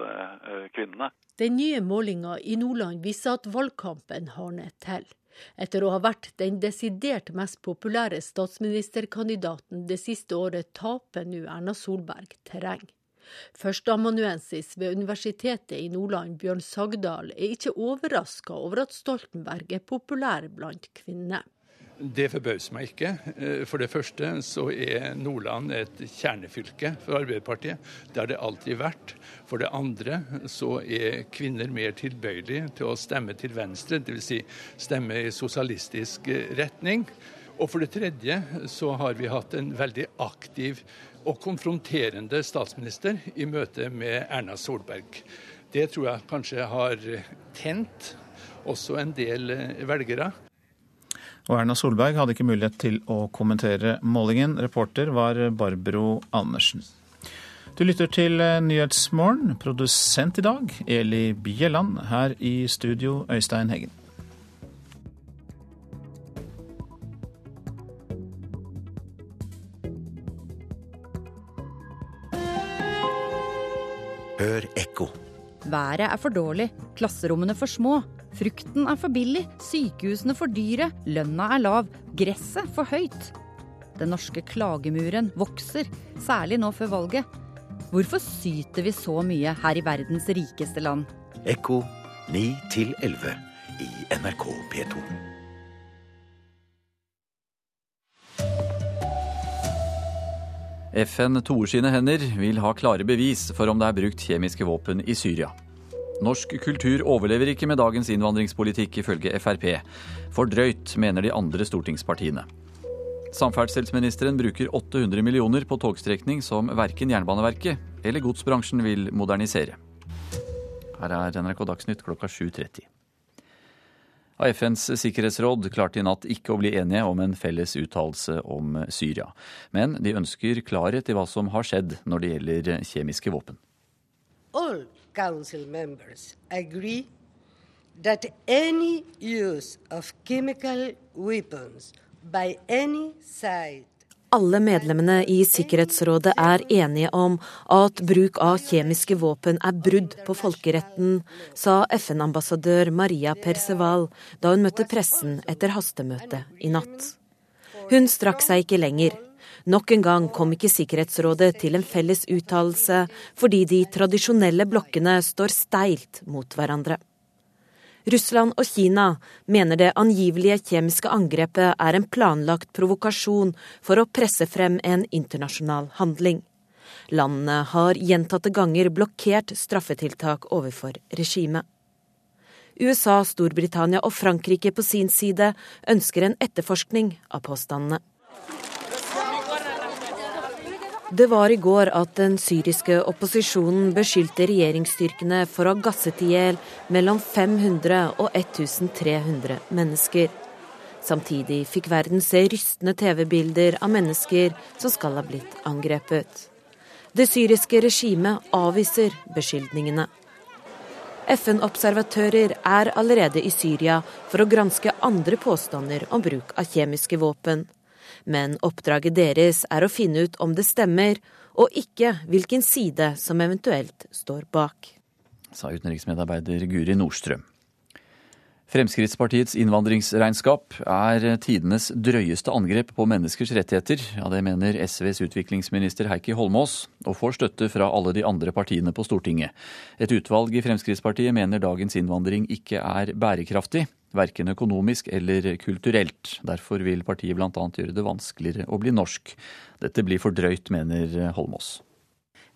kvinnene.
Den nye målinga i Nordland viser at valgkampen hardner til. Etter å ha vært den desidert mest populære statsministerkandidaten det siste året, taper nå Erna Solberg terreng. Førsteamanuensis ved Universitetet i Nordland, Bjørn Sagdal, er ikke overraska over at Stoltenberg er populær blant kvinner.
Det forbauser meg ikke. For det første så er Nordland et kjernefylke for Arbeiderpartiet. Det har det alltid vært. For det andre så er kvinner mer tilbøyelige til å stemme til venstre, dvs. Si stemme i sosialistisk retning. Og for det tredje så har vi hatt en veldig aktiv og konfronterende statsminister i møte med Erna Solberg. Det tror jeg kanskje har tent også en del velgere.
Og Erna Solberg hadde ikke mulighet til å kommentere målingen. Reporter var Barbro Andersen. Du lytter til Nyhetsmorgen. Produsent i dag Eli Bjelland. Her i studio Øystein Heggen.
Hør ekko.
Været er for dårlig, klasserommene for små.
Frukten er for billig, sykehusene for dyre, lønna er lav, gresset for høyt. Den norske klagemuren vokser, særlig nå før valget. Hvorfor syter vi så mye her i verdens rikeste land?
Ekko 9 11 i NRK P2.
FN toer sine hender, vil ha klare bevis for om det er brukt kjemiske våpen i Syria. Norsk kultur overlever ikke med dagens innvandringspolitikk, ifølge Frp. For drøyt, mener de andre stortingspartiene. Samferdselsministeren bruker 800 millioner på togstrekning som verken Jernbaneverket eller godsbransjen vil modernisere. Her er NRK Dagsnytt klokka 7.30. FNs sikkerhetsråd klarte i natt ikke å bli enige om en felles uttalelse om Syria. Men de ønsker klarhet i hva som har skjedd når det gjelder kjemiske våpen.
All council members agree that any use of chemical weapons by any side
alle medlemmene i Sikkerhetsrådet er enige om at bruk av kjemiske våpen er brudd på folkeretten, sa FN-ambassadør Maria Perceval da hun møtte pressen etter hastemøtet i natt. Hun strakk seg ikke lenger. Nok en gang kom ikke Sikkerhetsrådet til en felles uttalelse fordi de tradisjonelle blokkene står steilt mot hverandre. Russland og Kina mener det angivelige kjemiske angrepet er en planlagt provokasjon for å presse frem en internasjonal handling. Landene har gjentatte ganger blokkert straffetiltak overfor regimet. USA, Storbritannia og Frankrike på sin side ønsker en etterforskning av påstandene. Det var i går at den syriske opposisjonen beskyldte regjeringsstyrkene for å ha gasset i hjel mellom 500 og 1300 mennesker. Samtidig fikk verden se rystende TV-bilder av mennesker som skal ha blitt angrepet. Det syriske regimet avviser beskyldningene. FN-observatører er allerede i Syria for å granske andre påstander om bruk av kjemiske våpen. Men oppdraget deres er å finne ut om det stemmer, og ikke hvilken side som eventuelt står bak.
Sa utenriksmedarbeider Guri Nordstrøm. Fremskrittspartiets innvandringsregnskap er tidenes drøyeste angrep på menneskers rettigheter. Ja, Det mener SVs utviklingsminister Heikki Holmås, og får støtte fra alle de andre partiene på Stortinget. Et utvalg i Fremskrittspartiet mener dagens innvandring ikke er bærekraftig verken økonomisk eller kulturelt. Derfor vil partiet bl.a. gjøre det vanskeligere å bli norsk. Dette blir for drøyt, mener Holmås.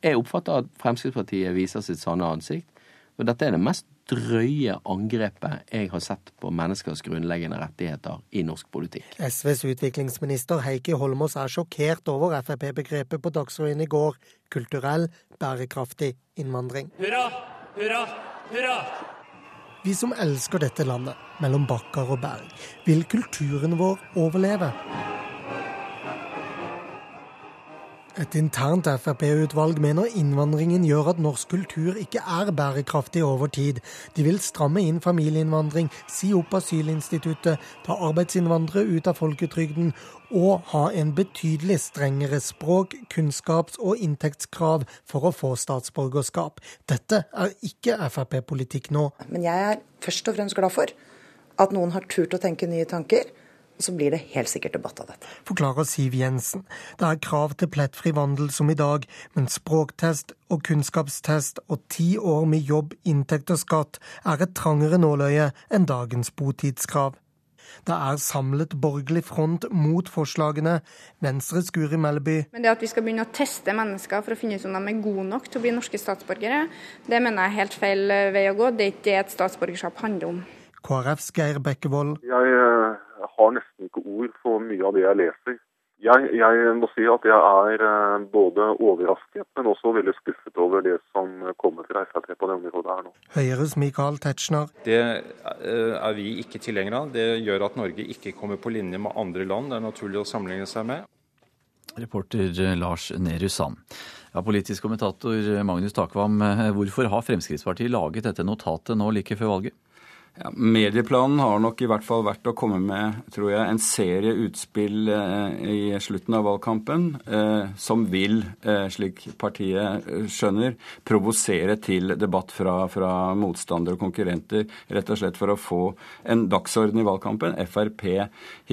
Jeg oppfatter at Fremskrittspartiet viser sitt sanne ansikt. Og dette er det mest drøye angrepet jeg har sett på menneskers grunnleggende rettigheter i norsk politikk.
SVs utviklingsminister Heikki Holmås er sjokkert over Frp-begrepet på Dagsrevyen i går kulturell, bærekraftig innvandring.
Hurra, hurra, hurra!
Vi som elsker dette landet, mellom bakker og berg, vil kulturen vår overleve. Et internt Frp-utvalg mener innvandringen gjør at norsk kultur ikke er bærekraftig over tid. De vil stramme inn familieinnvandring, si opp asylinstituttet, ta arbeidsinnvandrere ut av folketrygden og ha en betydelig strengere språk-, kunnskaps- og inntektskrav for å få statsborgerskap. Dette er ikke Frp-politikk nå.
Men jeg er først og fremst glad for at noen har turt å tenke nye tanker så blir det helt sikkert debatt av dette.
Forklarer Siv Jensen. Det er krav til plettfri vandel som i dag, men språktest og kunnskapstest og ti år med jobb, inntekt og skatt er et trangere nåløye enn dagens botidskrav. Det er samlet borgerlig front mot forslagene. Venstres Guri Melby.
Men det at vi skal begynne å teste mennesker for å finne ut om de er gode nok til å bli norske statsborgere, det mener jeg er helt feil vei å gå. Det er ikke det et statsborgerskap handler om.
KrFs Geir Bekkevold.
Jeg har nesten ikke ord for mye av det jeg leser. Jeg, jeg, må si at jeg er eh, både overrasket, men også veldig skuffet over det som kommer fra Frp på det området her nå.
Høyres Michael Tetzschner.
Det eh, er vi ikke tilhengere av. Det gjør at Norge ikke kommer på linje med andre land det er naturlig å sammenligne seg med.
Reporter eh, Lars Nehru Sand. Ja, politisk kommentator Magnus Takvam, hvorfor har Fremskrittspartiet laget dette notatet nå like før valget?
Ja, medieplanen har nok i hvert fall vært å komme med tror jeg, en serie utspill eh, i slutten av valgkampen eh, som vil, eh, slik partiet skjønner, provosere til debatt fra, fra, motstandere og konkurrenter. Rett og slett for å få en dagsorden i valgkampen Frp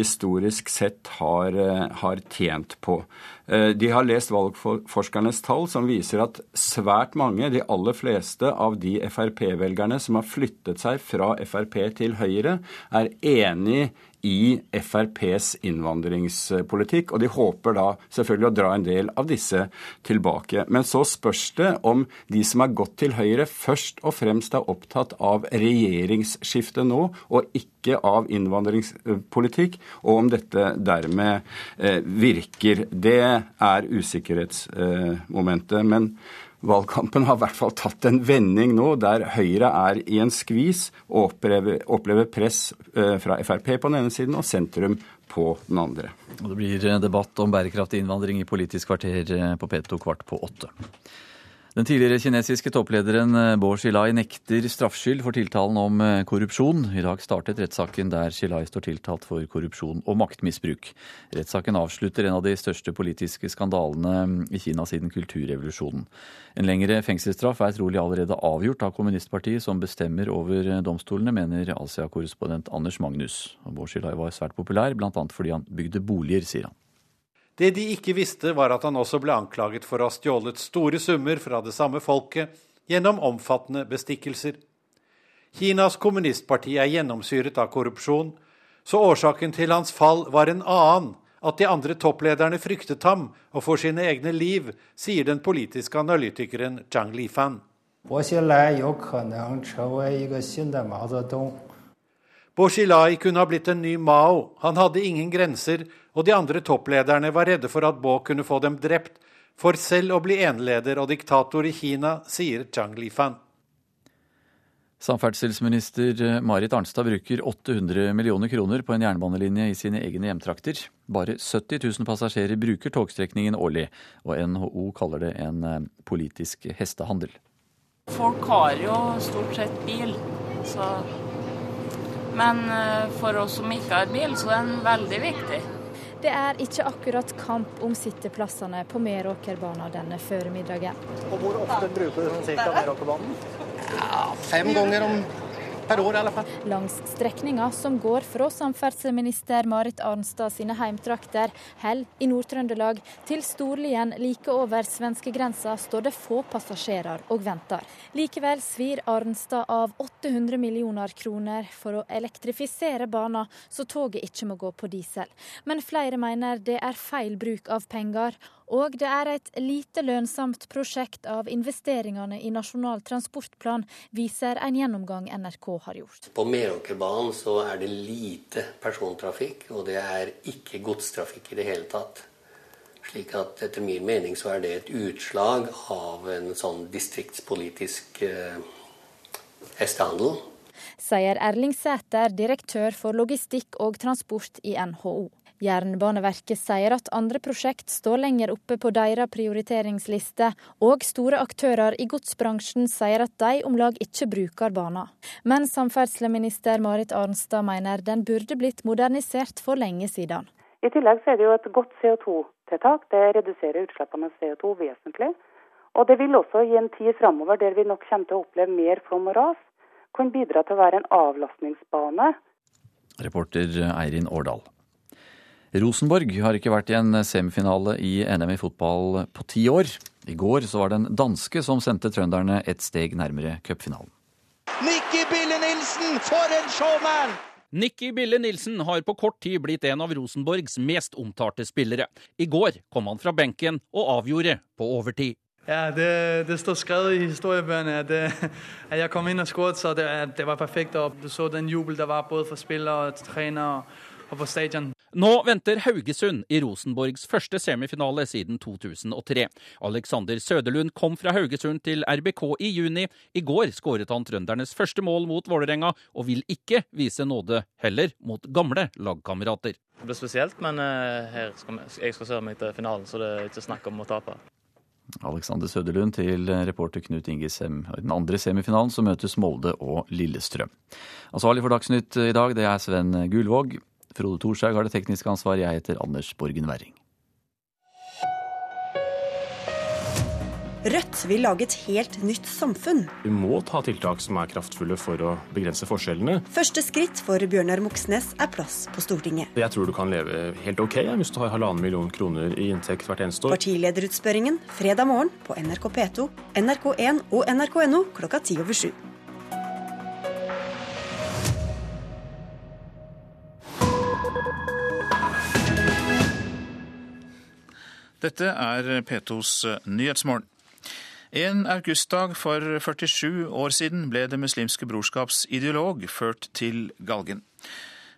historisk sett har, har tjent på. Eh, de har lest valgforskernes tall som viser at svært mange, de aller fleste av de Frp-velgerne som har flyttet seg fra Frp til Høyre, er enig i FrPs innvandringspolitikk. Og de håper da selvfølgelig å dra en del av disse tilbake. Men så spørs det om de som har gått til Høyre, først og fremst er opptatt av regjeringsskifte nå, og ikke av innvandringspolitikk, og om dette dermed eh, virker. Det er usikkerhetsmomentet. Men valgkampen har i hvert fall tatt en vending nå, der Høyre er i en skvis og opplever, opplever press eh, fra Frp på den ene siden og sentrum på den andre.
Og det blir debatt om bærekraftig innvandring i Politisk kvarter eh, på P2 kvart på åtte. Den tidligere kinesiske topplederen eh, Bo Xilai nekter straffskyld for tiltalen om eh, korrupsjon. I dag startet rettssaken der Xilai står tiltalt for korrupsjon og maktmisbruk. Rettssaken avslutter en av de største politiske skandalene mm, i Kina siden kulturrevolusjonen. En lengre fengselsstraff er trolig allerede avgjort av kommunistpartiet, som bestemmer over eh, domstolene, mener Asia-korrespondent Anders Magnus. Bo Xilai var svært populær, bl.a. fordi han bygde boliger, sier han.
Det de ikke visste, var at han også ble anklaget for å ha stjålet store summer fra det samme folket gjennom omfattende bestikkelser. Kinas kommunistparti er gjennomsyret av korrupsjon, så årsaken til hans fall var en annen, at de andre topplederne fryktet ham og for sine egne liv, sier den politiske analytikeren Zhang Lifan. Xilai kunne ha blitt en ny Mao, han hadde ingen grenser, og de andre topplederne var redde for at Bo kunne få dem drept, for selv å bli eneleder og diktator i Kina, sier Zhang Lifan.
Samferdselsminister Marit Arnstad bruker 800 millioner kroner på en jernbanelinje i sine egne hjemtrakter. Bare 70 000 passasjerer bruker togstrekningen årlig, og NHO kaller det en eh, politisk hestehandel.
Folk har jo stort sett bil, så men eh, for oss som ikke har bil, så er den veldig viktig.
Det er ikke akkurat kamp om sitteplassene på Meråkerbanen denne formiddagen.
Og Hvor ofte bruker du ca. Meråkerbanen?
Ja, fem ganger om per år i alle fall. Langs strekninga som går fra samferdselsminister Marit Arnstad sine heimtrakter, Hell i Nord-Trøndelag, til Storlien like over svenskegrensa, står det få passasjerer og venter. Likevel svir Arnstad av 800 millioner kroner for å elektrifisere banen, så toget ikke må gå på diesel. Men flere mener det er feil bruk av penger, og det er et lite lønnsomt prosjekt av investeringene i Nasjonal transportplan, viser en gjennomgang NRK har gjort.
På Meråkerbanen så er det lite persontrafikk, og det er ikke godstrafikk i det hele tatt. Slik at etter min mening så er det et utslag av en sånn distriktspolitisk eh, hestehandel.
Sier Erling Sæter, direktør for logistikk og transport i NHO. Jernbaneverket sier at andre prosjekt står lenger oppe på deres prioriteringsliste, og store aktører i godsbransjen sier at de om lag ikke bruker banen. Men samferdselsminister Marit Arnstad mener den burde blitt modernisert for lenge siden.
I tillegg er det jo et godt CO2-tiltak. Det reduserer utslippene av CO2 vesentlig. Og det vil også i en tid framover der vi nok kommer til å oppleve mer flom og ras, kunne bidra til å være en avlastningsbane.
Reporter Eirin Årdal. Rosenborg har ikke vært i en semifinale i NM i fotball på ti år. I går så var det en danske som sendte trønderne et steg nærmere cupfinalen.
Nikki Bille Nilsen, for en showman!
Nikki Bille Nilsen har på kort tid blitt en av Rosenborgs mest omtalte spillere. I går kom han fra benken og avgjorde på overtid.
Ja, det, det står skrevet i historiebøkene at, at, jeg kom inn og skåret, så det, det var perfekt. Og du så den jubel der var både for spillere og trenere og på stadion.
Nå venter Haugesund i Rosenborgs første semifinale siden 2003. Alexander Søderlund kom fra Haugesund til RBK i juni. I går skåret han trøndernes første mål mot Vålerenga, og vil ikke vise nåde, heller mot gamle lagkamerater.
Det blir spesielt, men her skal vi, jeg skal søre meg til finalen, så det er ikke snakk om å tape.
Alexander Søderlund til reporter Knut Ingesem. I den andre semifinalen så møtes Molde og Lillestrøm. Ansvarlig for Dagsnytt i dag, det er Sven Gulvåg. Frode Thorshaug har det tekniske ansvaret. Jeg heter Anders Borgen Werring.
Rødt vil lage et helt nytt samfunn.
Vi må ta tiltak som er kraftfulle for å begrense forskjellene.
Første skritt for Bjørnar Moxnes er plass på Stortinget.
Jeg tror du kan leve helt ok hvis du har halvannen million kroner i inntekt hvert eneste år.
Partilederutspørringen fredag morgen på NRK P2, NRK1 og nrk.no klokka ti over sju.
Dette er P2s Nyhetsmorgen. En augustdag for 47 år siden ble Det muslimske brorskaps ideolog ført til galgen.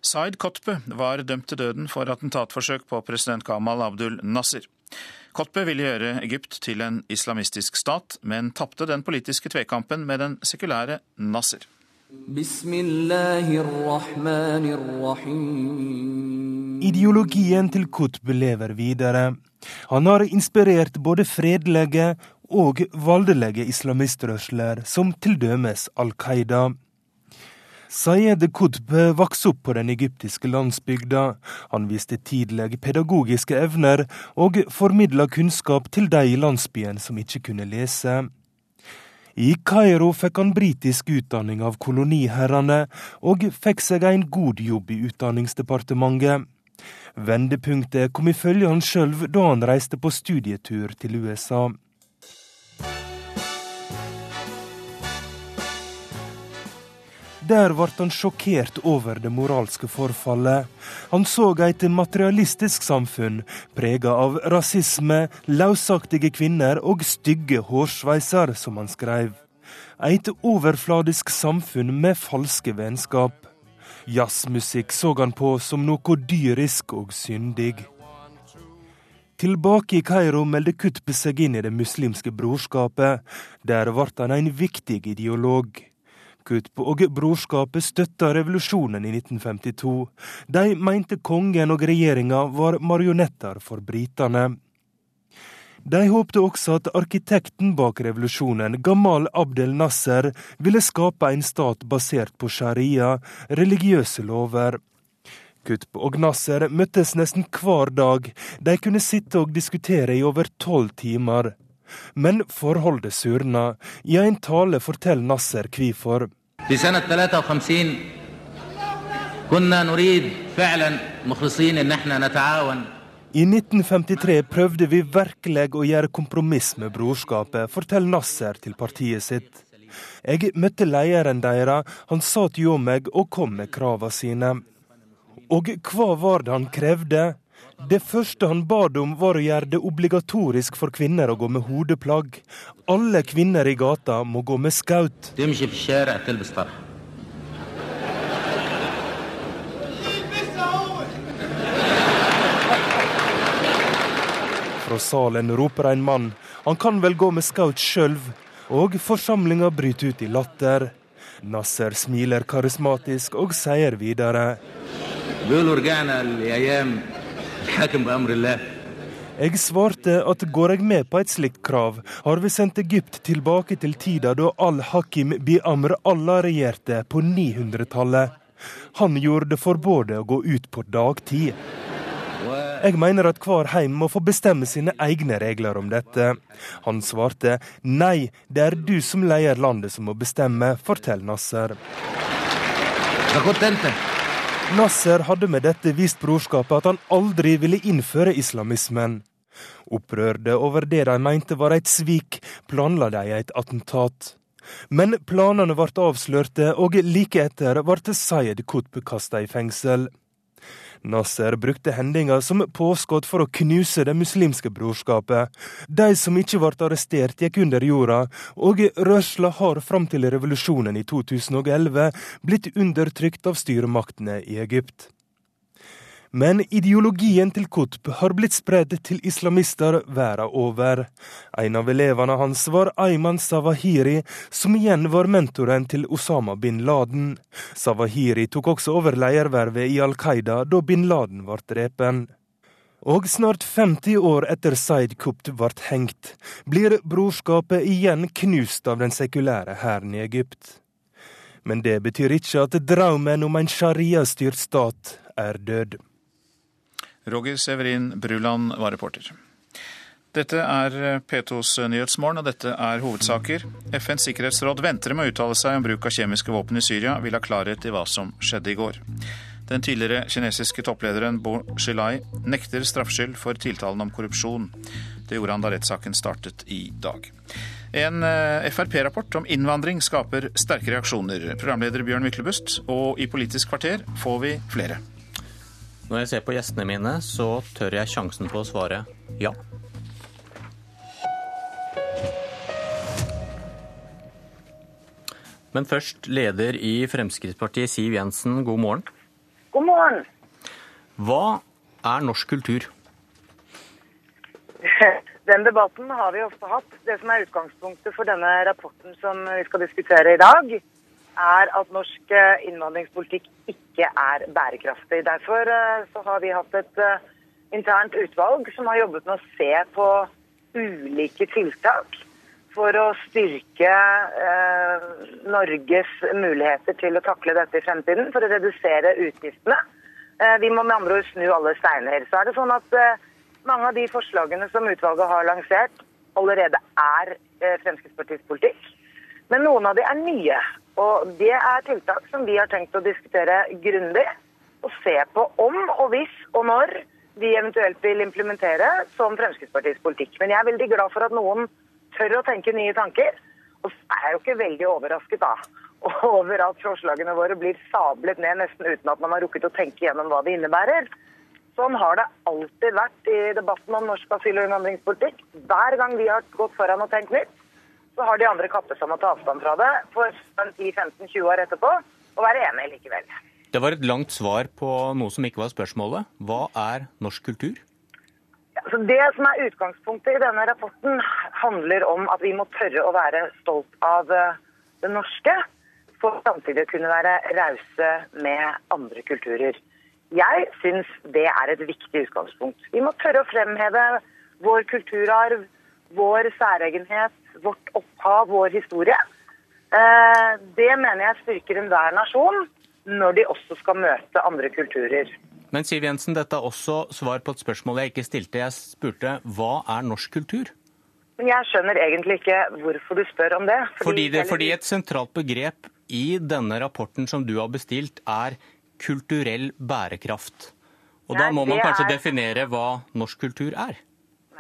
Zaid Kotbe var dømt til døden for attentatforsøk på president Gamal Abdul Nasser. Kotbe ville gjøre Egypt til en islamistisk stat, men tapte den politiske tvekampen med den sekulære Nasser.
Ideologien til Kutb lever videre. Han har inspirert både fredelige og voldelige islamistrørsler, som til dømes Al Qaida. Sayed Qutb vokste opp på den egyptiske landsbygda. Han viste tidlig pedagogiske evner og formidla kunnskap til de i landsbyen som ikke kunne lese. I Kairo fikk han britisk utdanning av koloniherrene, og fikk seg en god jobb i Utdanningsdepartementet. Vendepunktet kom ifølge han sjøl da han reiste på studietur til USA. Der ble han sjokkert over det moralske forfallet. Han så et materialistisk samfunn prega av rasisme, løsaktige kvinner og stygge hårsveiser, som han skrev. Et overfladisk samfunn med falske vennskap. Jazzmusikk så han på som noe dyrisk og syndig. Tilbake i Kairo meldte Kutb seg inn i det muslimske brorskapet. Der ble han en viktig ideolog. Kutb og brorskapet støtta revolusjonen i 1952. De mente kongen og regjeringa var marionetter for britene. De håpte også at arkitekten bak revolusjonen, Gamal Abdel Nasser, ville skape en stat basert på sharia, religiøse lover. Kutb og Nasser møttes nesten hver dag. De kunne sitte og diskutere i over tolv timer. Men forholdet surna. I en tale forteller Nasser hvorfor. I 1953 prøvde vi virkelig å gjøre kompromiss med brorskapet, forteller Nasser til partiet sitt. Jeg møtte lederen deres, han sa til meg og kom med kravene sine. Og hva var det han krevde? Det første han bad om, var å gjøre det obligatorisk for kvinner å gå med hodeplagg. Alle kvinner i gata må gå med skaut. Fra salen roper en mann. Han kan vel gå med skaut sjøl. Og forsamlinga bryter ut i latter. Nasser smiler karismatisk og sier videre. Jeg svarte at går jeg med på et slikt krav, har vi sendt Egypt tilbake til tida da al-Hakim bi Amr Allah regjerte på 900-tallet. Han gjorde det forbudet å gå ut på dagtid. Jeg mener at hver heim må få bestemme sine egne regler om dette. Han svarte nei, det er du som leier landet som må bestemme, forteller Nasser. Nasser hadde med dette vist brorskapet at han aldri ville innføre islamismen. Opprørte over det de mente var et svik, planla de et attentat. Men planene ble avslørte, og like etter ble Sayed Kutb kasta i fengsel. Nasser brukte hendinga som påskudd for å knuse det muslimske brorskapet. De som ikke ble arrestert, gikk under jorda, og rørsla har fram til revolusjonen i 2011 blitt undertrykt av styremaktene i Egypt. Men ideologien til Qutb har blitt spredd til islamister verden over. En av elevene hans var Ayman Sawahiri, som igjen var mentoren til Osama bin Laden. Sawahiri tok også over ledervervet i Al Qaida da bin Laden ble drepen. Og snart 50 år etter Zaid Kupt ble hengt, blir brorskapet igjen knust av den sekulære hæren i Egypt. Men det betyr ikke at drømmen om en sharia-styrt stat er død.
Roger Severin Bruland var reporter. Dette er P2s Nyhetsmorgen, og dette er hovedsaker. FNs sikkerhetsråd venter med å uttale seg om bruk av kjemiske våpen i Syria, vil ha klarhet i hva som skjedde i går. Den tidligere kinesiske topplederen Bo Xilai nekter straffskyld for tiltalen om korrupsjon. Det gjorde han da rettssaken startet i dag. En eh, Frp-rapport om innvandring skaper sterke reaksjoner. Programleder Bjørn Myklebust, og i Politisk kvarter får vi flere.
Når jeg ser på gjestene mine, så tør jeg sjansen på å svare ja. Men først, leder i Fremskrittspartiet Siv Jensen, god morgen.
God morgen.
Hva er norsk kultur?
Den debatten har vi ofte hatt. Det som er utgangspunktet for denne rapporten som vi skal diskutere i dag, er at norsk eh, innvandringspolitikk ikke er bærekraftig. Derfor eh, så har vi hatt et eh, internt utvalg som har jobbet med å se på ulike tiltak for å styrke eh, Norges muligheter til å takle dette i fremtiden, for å redusere utgiftene. Eh, vi må med andre ord snu alle steiner. Så er det sånn at eh, mange av de forslagene som utvalget har lansert, allerede er Fremskrittspartiets politikk. Men noen av de er nye. Og det er tiltak som vi har tenkt å diskutere grundig. Og se på om og hvis og når vi eventuelt vil implementere som Fremskrittspartiets politikk. Men jeg er veldig glad for at noen tør å tenke nye tanker. Og så er jeg jo ikke veldig overrasket da over at forslagene våre blir sablet ned nesten uten at man har rukket å tenke gjennom hva det innebærer. Sånn har det alltid vært i debatten om norsk asyl- og innvandringspolitikk. Hver gang vi har gått foran og tenkt nytt, så har de andre kappes om å ta avstand fra det for 10-15-20 år etterpå og være enige likevel.
Det var et langt svar på noe som ikke var spørsmålet. Hva er norsk kultur?
Så det som er utgangspunktet i denne rapporten, handler om at vi må tørre å være stolt av eh, det norske, for samtidig å kunne være rause med andre kulturer. Jeg syns det er et viktig utgangspunkt. Vi må tørre å fremheve vår kulturarv, vår særegenhet, vårt opphav, vår historie. Eh, det mener jeg styrker enhver nasjon når de også skal møte andre kulturer.
Men Siv Jensen, dette er også svar på et spørsmål jeg ikke stilte. Jeg spurte hva er norsk kultur?
Men jeg skjønner egentlig ikke hvorfor du spør om det.
Fordi, fordi, det, fordi et sentralt begrep i denne rapporten som du har bestilt, er kulturell bærekraft. Og Nei, da må man kanskje er... definere hva norsk kultur er?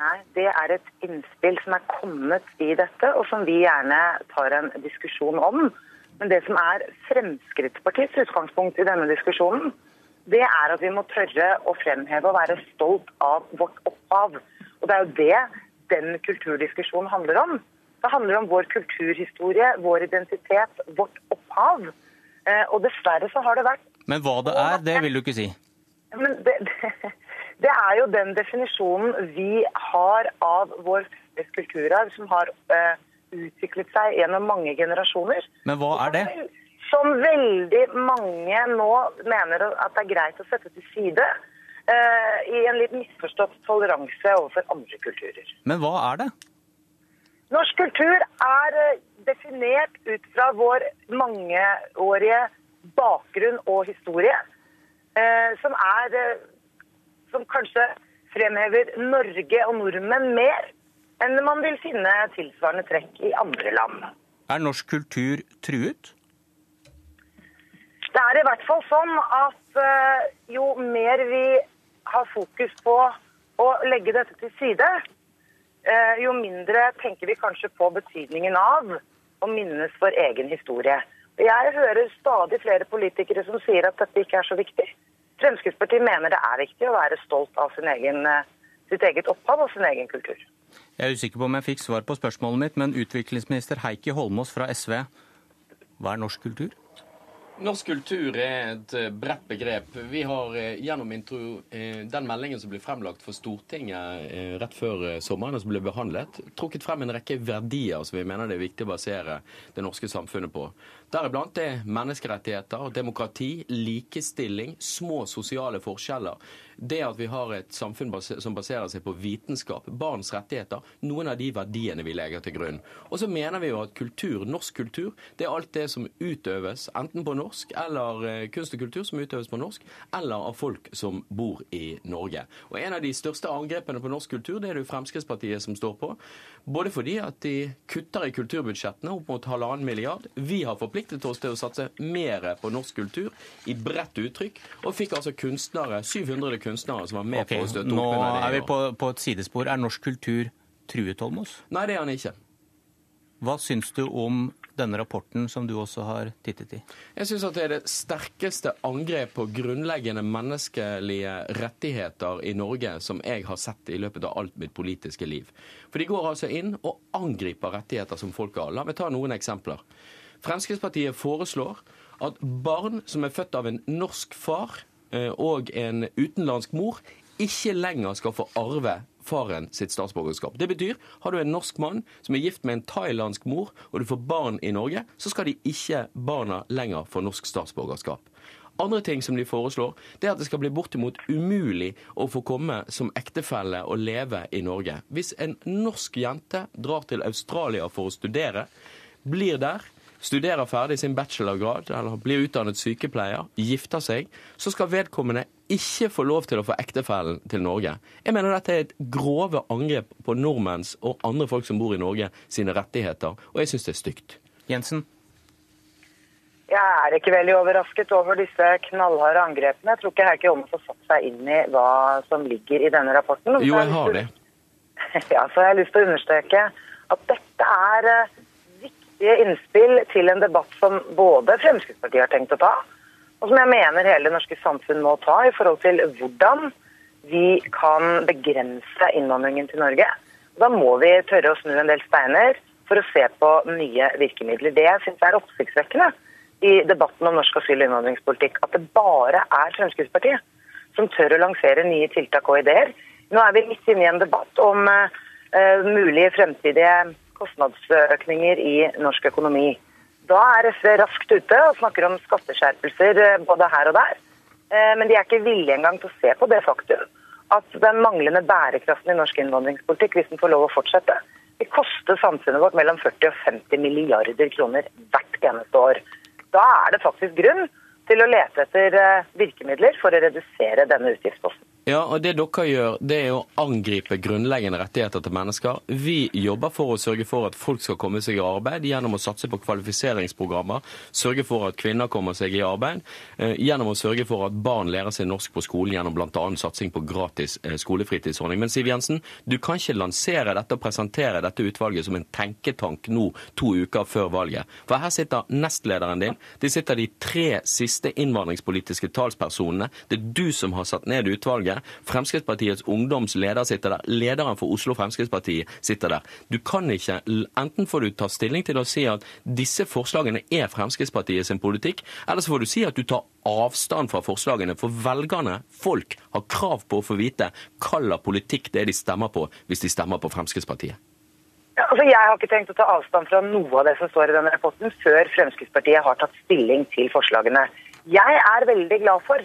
Nei, det er et innspill som er kommet i dette, og som vi gjerne tar en diskusjon om. Men det som er Fremskrittspartiets utgangspunkt i denne diskusjonen, det er at vi må tørre å fremheve og være stolt av vårt opphav. Og det er jo det den kulturdiskusjonen handler om. Det handler om vår kulturhistorie, vår identitet, vårt opphav. Eh, og dessverre så har det vært
Men hva det er, det vil du ikke si?
Men det, det, det er jo den definisjonen vi har av vår felles kulturarv, som har uh, utviklet seg gjennom mange generasjoner.
Men hva er det?
som veldig mange nå mener at det er greit å sette til side. Uh, I en litt misforstått toleranse overfor andre kulturer.
Men hva er det?
Norsk kultur er uh, definert ut fra vår mangeårige bakgrunn og historie. Som er Som kanskje fremhever Norge og nordmenn mer enn man vil finne tilsvarende trekk i andre land.
Er norsk kultur truet?
Det er i hvert fall sånn at uh, jo mer vi har fokus på å legge dette til side, uh, jo mindre tenker vi kanskje på betydningen av å minnes vår egen historie. Jeg hører stadig flere politikere som sier at dette ikke er så viktig. Fremskrittspartiet mener det er viktig å være stolt av egen, uh, sitt eget opphav og sin egen kultur.
Jeg er usikker på om jeg fikk svar på spørsmålet mitt, men utviklingsminister Heikki Holmås fra SV, hva er norsk kultur?
Norsk kultur er et eh, bredt begrep. Vi har eh, gjennom intro, eh, den meldingen som ble fremlagt for Stortinget rett før sommeren, og som ble behandlet, trukket frem en rekke verdier som vi mener det er viktig å basere det norske samfunnet på. Deriblant er menneskerettigheter, demokrati, likestilling, små sosiale forskjeller det at vi har et samfunn som baserer seg på vitenskap, barns rettigheter, noen av de verdiene vi legger til grunn. Og så mener vi jo at kultur, norsk kultur, det er alt det som utøves enten på norsk, eller eh, kunst og kultur som utøves på norsk, eller av folk som bor i Norge. Og en av de største angrepene på norsk kultur, det er det jo Fremskrittspartiet som står på. Både fordi at de kutter i kulturbudsjettene opp mot halvannen milliard. Vi har forpliktet oss til å satse mer på norsk kultur i bredt uttrykk, og fikk altså kunstnere, 700 kunstnere som var med okay, på å støtte opp
under det. Nå er vi på, på, et sidespor. Er norsk kultur truet, Holmås?
Nei, det er han ikke.
Hva syns du om denne rapporten som du også har tittet i?
Jeg syns at det er det sterkeste angrep på grunnleggende menneskelige rettigheter i Norge som jeg har sett i løpet av alt mitt politiske liv. For de går altså inn og angriper rettigheter som folk har. La meg ta noen eksempler. Fremskrittspartiet foreslår at barn som er født av en norsk far, Eh, og en utenlandsk mor ikke lenger skal få arve faren sitt statsborgerskap. Det betyr har du en norsk mann som er gift med en thailandsk mor, og du får barn i Norge, så skal de ikke barna lenger få norsk statsborgerskap. Andre ting som de foreslår, det er at det skal bli bortimot umulig å få komme som ektefelle og leve i Norge. Hvis en norsk jente drar til Australia for å studere, blir der, studerer ferdig sin bachelorgrad eller blir utdannet sykepleier, gifter seg, så skal vedkommende ikke få lov til å få ektefellen til Norge. Jeg mener dette er et grove angrep på nordmenns og andre folk som bor i Norge sine rettigheter, og jeg syns det er stygt.
Jensen?
Jeg er ikke veldig overrasket over disse knallharde angrepene. Jeg tror ikke Heikki Holmås har satt seg inn i hva som ligger i denne rapporten.
Jo, jeg har det.
Ja, så jeg har lyst til å understreke at dette er eh, viktige innspill til en debatt som både Fremskrittspartiet har tenkt å ta, og som jeg mener hele det norske samfunn må ta i forhold til hvordan vi kan begrense innvandringen til Norge. Da må vi tørre å snu en del steiner for å se på nye virkemidler. Det jeg syns er oppsiktsvekkende i debatten om norsk asyl- og innvandringspolitikk, at det bare er Fremskrittspartiet som tør å lansere nye tiltak og ideer. Nå er vi midt inne i en debatt om uh, mulige fremtidige kostnadsøkninger i norsk økonomi. Da er SV raskt ute og snakker om skatteskjerpelser eh, både her og der. Eh, men de er ikke villige engang til å se på det faktum at den manglende bærekraften i norsk innvandringspolitikk, hvis den får lov å fortsette, vil koste samfunnet vårt mellom 40 og 50 milliarder kroner hvert eneste år. Da er det faktisk grunn til å lete etter eh, virkemidler for å redusere denne utgiftsposten.
Ja, og Det dere gjør, det er å angripe grunnleggende rettigheter til mennesker. Vi jobber for å sørge for at folk skal komme seg i arbeid gjennom å satse på kvalifiseringsprogrammer. Sørge for at kvinner kommer seg i arbeid. Eh, gjennom å sørge for at barn lærer seg norsk på skolen gjennom bl.a. satsing på gratis eh, skolefritidsordning. Men Siv Jensen, du kan ikke lansere dette og presentere dette utvalget som en tenketank nå to uker før valget. For her sitter nestlederen din. De sitter de tre siste innvandringspolitiske talspersonene. Det er du som har satt ned utvalget. Fremskrittspartiets ungdomsleder sitter der. Lederen for Oslo Fremskrittsparti sitter der. Du kan ikke Enten får du ta stilling til å si at disse forslagene er Fremskrittspartiet sin politikk, eller så får du si at du tar avstand fra forslagene. For velgerne, folk, har krav på å få vite hva slags politikk det er de stemmer på hvis de stemmer på Fremskrittspartiet.
Ja, altså jeg har ikke tenkt å ta avstand fra noe av det som står i denne rapporten, før Fremskrittspartiet har tatt stilling til forslagene. Jeg er veldig glad for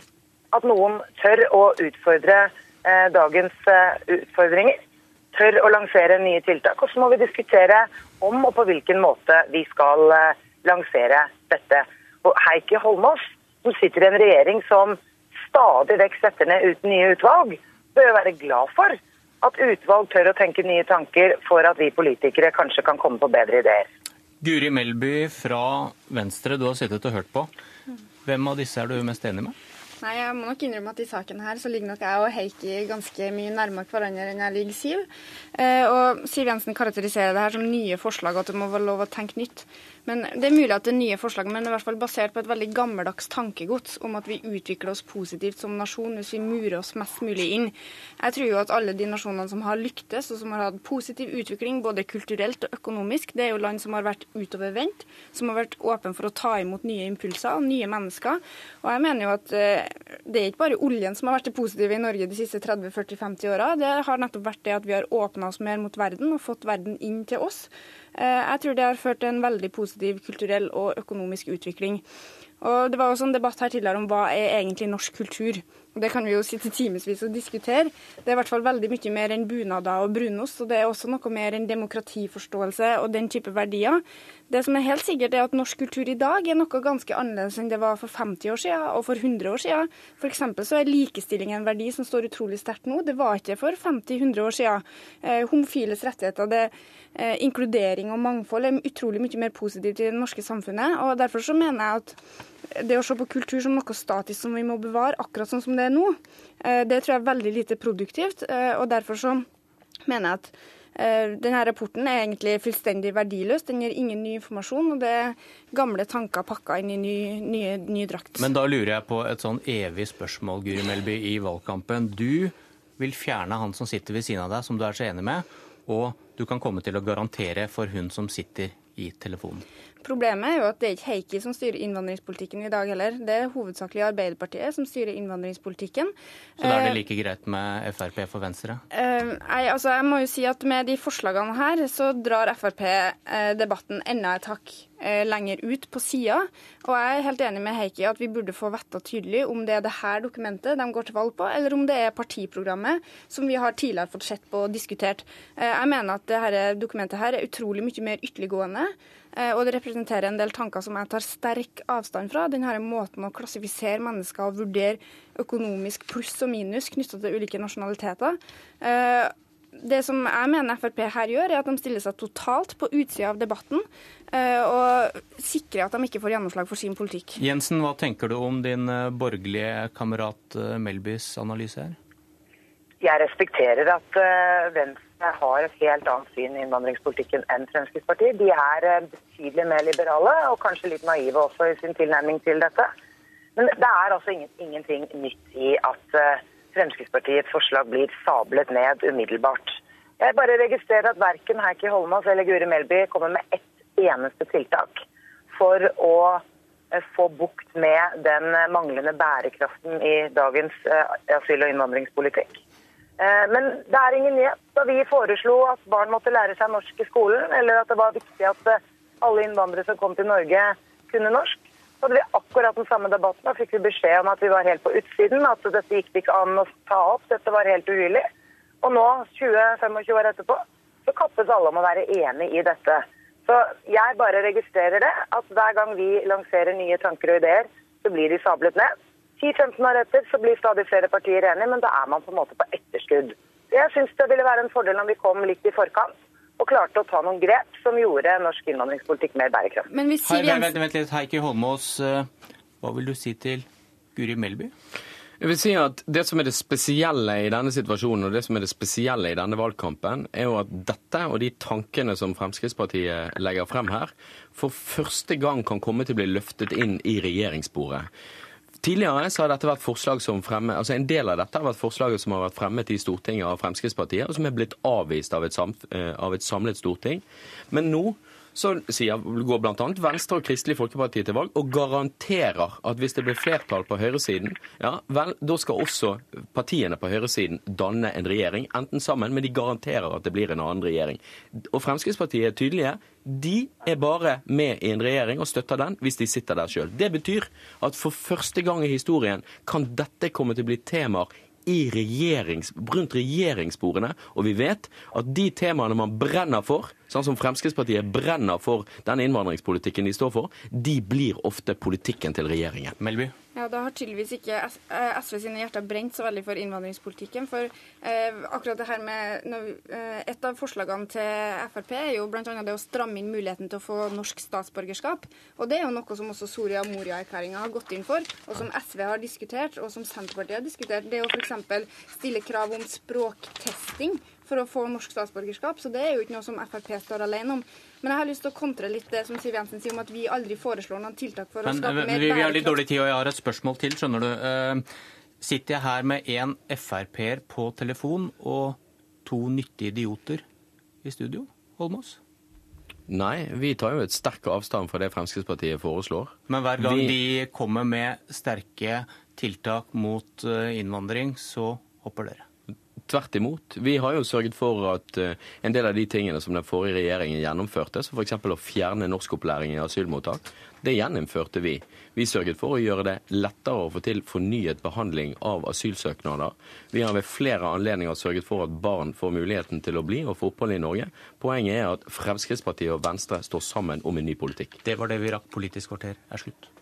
at noen tør å utfordre eh, dagens eh, utfordringer. Tør å lansere nye tiltak. Og så må vi diskutere om og på hvilken måte vi skal eh, lansere dette. Og Heikki Holmås, som sitter i en regjering som stadig vekk setter ned uten nye utvalg, bør være glad for at utvalg tør å tenke nye tanker for at vi politikere kanskje kan komme på bedre ideer.
Guri Melby fra Venstre, du har sittet og hørt på. Hvem av disse er du mest enig med?
Nei, jeg må nok innrømme at i saken her så ligger nok jeg og Heikki ganske mye nærmere hverandre enn jeg ligger Siv. Eh, og Siv Jensen karakteriserer det her som nye forslag, at det må være lov å tenke nytt. Men Det er mulig at det er nye forslag, men det er i hvert fall basert på et veldig gammeldags tankegods om at vi utvikler oss positivt som nasjon hvis vi murer oss mest mulig inn. Jeg tror jo at alle de nasjonene som har lyktes og som har hatt positiv utvikling, både kulturelt og økonomisk, det er jo land som har vært utovervendt, som har vært åpne for å ta imot nye impulser og nye mennesker. Og jeg mener jo at eh, det er ikke bare oljen som har vært det positive i Norge de siste 30-40-50 åra. Det har nettopp vært det at vi har åpna oss mer mot verden og fått verden inn til oss. Jeg tror det har ført til en veldig positiv kulturell og økonomisk utvikling. Og Det var også en debatt her tidligere om hva er egentlig norsk kultur. Det kan vi jo sitte timevis og diskutere. Det er i hvert fall veldig mye mer enn bunader og brunost. Og det er også noe mer enn demokratiforståelse og den type verdier. Det som er helt sikkert, er at norsk kultur i dag er noe ganske annerledes enn det var for 50 år siden og for 100 år siden. F.eks. så er likestilling en verdi som står utrolig sterkt nå. Det var ikke for 50-100 år siden. Eh, homofiles rettigheter, det, eh, inkludering og mangfold er utrolig mye mer positivt i det norske samfunnet. og Derfor så mener jeg at det å se på kultur som noe statisk som vi må bevare, akkurat sånn som det er nå, eh, det tror jeg er veldig lite produktivt. Eh, og Derfor så mener jeg at Eh, denne rapporten er egentlig fullstendig verdiløs. Den gir ingen ny informasjon, og det er gamle tanker pakka inn i ny, ny, ny drakt.
Men da lurer jeg på et sånn evig spørsmål, Guri Melby, i valgkampen. Du vil fjerne han som sitter ved siden av deg, som du er så enig med, og du kan komme til å garantere for hun som sitter i telefonen.
Problemet er jo at det er ikke Heikki som styrer innvandringspolitikken i dag heller. Det er hovedsakelig Arbeiderpartiet som styrer innvandringspolitikken.
Så da er det eh, like greit med Frp for Venstre?
Uh, nei, altså jeg må jo si at med de forslagene her, så drar Frp uh, debatten enda et hakk lenger ut på sida. Og jeg er helt enig med Heikki at vi burde få vite tydelig om det er det her dokumentet de går til valg på, eller om det er partiprogrammet som vi har tidligere fått sett på og diskutert. Jeg mener at dette dokumentet her er utrolig mye mer ytterliggående. Eh, og det representerer en del tanker som jeg tar sterk avstand fra. Denne måten å klassifisere mennesker og vurdere økonomisk pluss og minus knytta til ulike nasjonaliteter. Eh, det som jeg mener Frp her gjør, er at de stiller seg totalt på utsida av debatten eh, og sikrer at de ikke får gjennomslag for sin politikk.
Jensen, hva tenker du om din borgerlige kamerat Melbys analyse her?
Jeg respekterer at Venstre har et helt annet syn i innvandringspolitikken enn Fremskrittspartiet. De er eh, betydelig mer liberale og kanskje litt naive også i sin tilnærming til dette. Men det er altså ingenting nytt i at eh, Fremskrittspartiets forslag blir sablet ned umiddelbart. Jeg bare registrerer at verken Heikki Holmås eller Guri Melby kommer med ett eneste tiltak for å eh, få bukt med den manglende bærekraften i dagens asyl- og innvandringspolitikk. Eh, men det er ingen nyhet. Da vi foreslo at barn måtte lære seg norsk i skolen, eller at det var viktig at eh, alle innvandrere som kom til Norge, kunne norsk, så hadde vi akkurat den samme debatten. Da fikk vi beskjed om at vi var helt på utsiden, at dette gikk ikke an å ta opp. Dette var helt uhyrlig. Og nå, 20-25 år etterpå, så kappes alle om å være enig i dette. Så jeg bare registrerer det, at hver gang vi lanserer nye tanker og ideer, så blir de sablet ned. 10-15 år etter så blir stadig flere partier enige, men da er man på en måte på etterskudd. Jeg syns det ville være en fordel om vi kom litt i forkant og klarte å ta noen grep som gjorde norsk innvandringspolitikk mer bærekraftig.
Men hvis Siv Jensen... Vent, vent litt, Heikki Holmås, eh, hva vil du si til Guri Melby?
Jeg vil si at Det som er det spesielle i denne situasjonen og det som er det spesielle i denne valgkampen, er jo at dette og de tankene som Fremskrittspartiet legger frem her, for første gang kan komme til å bli løftet inn i regjeringsbordet. Tidligere så har dette vært forslag som fremme, altså En del av dette har vært forslaget som har vært fremmet i Stortinget av Fremskrittspartiet, og som er blitt avvist av et, sam, eh, av et samlet storting. Men nå så sier, går bl.a. Venstre og Kristelig Folkeparti til valg og garanterer at hvis det blir flertall på høyresiden, ja vel, da skal også partiene på høyresiden danne en regjering, enten sammen, men de garanterer at det blir en annen regjering. Og Fremskrittspartiet er tydelige. De er bare med i en regjering og støtter den hvis de sitter der sjøl. Det betyr at for første gang i historien kan dette komme til å bli temaer regjerings, rundt regjeringsbordene. Og vi vet at de temaene man brenner for, sånn som Fremskrittspartiet brenner for den innvandringspolitikken de står for, de blir ofte politikken til regjeringen.
Melby?
Ja, Da har tydeligvis ikke SV eh, sine hjerter brent så veldig for innvandringspolitikken. For eh, akkurat det her med når, eh, Et av forslagene til Frp er jo bl.a. det å stramme inn muligheten til å få norsk statsborgerskap. Og Det er jo noe som også Soria Moria-erklæringa har gått inn for, og som SV har diskutert, og som Senterpartiet har diskutert. Det å f.eks. stille krav om språktesting for å få norsk statsborgerskap. Så det er jo ikke noe som Frp står alene om. Men jeg har lyst til å kontre litt det som Siv Jensen sier om at vi aldri foreslår noen tiltak for men, å skape mer vi,
Vi har litt dårlig tid, og jeg har et spørsmål til, skjønner du. Uh, sitter jeg her med en Frp-er på telefon og to nyttige idioter i studio, Holmås?
Nei, vi tar jo et sterk avstand fra det Fremskrittspartiet foreslår.
Men hver gang vi... de kommer med sterke tiltak mot eh, innvandring, så hopper dere?
Tvert imot. Vi har jo sørget for at eh, en del av de tingene som den forrige regjeringen gjennomførte, som f.eks. å fjerne norskopplæring i asylmottak, det gjeninnførte vi. Vi sørget for å gjøre det lettere å få til fornyet behandling av asylsøknader. Vi har ved flere anledninger sørget for at barn får muligheten til å bli og få opphold i Norge. Poenget er at Fremskrittspartiet og Venstre står sammen om en ny politikk.
Det var det vi rakk. Politisk kvarter er slutt.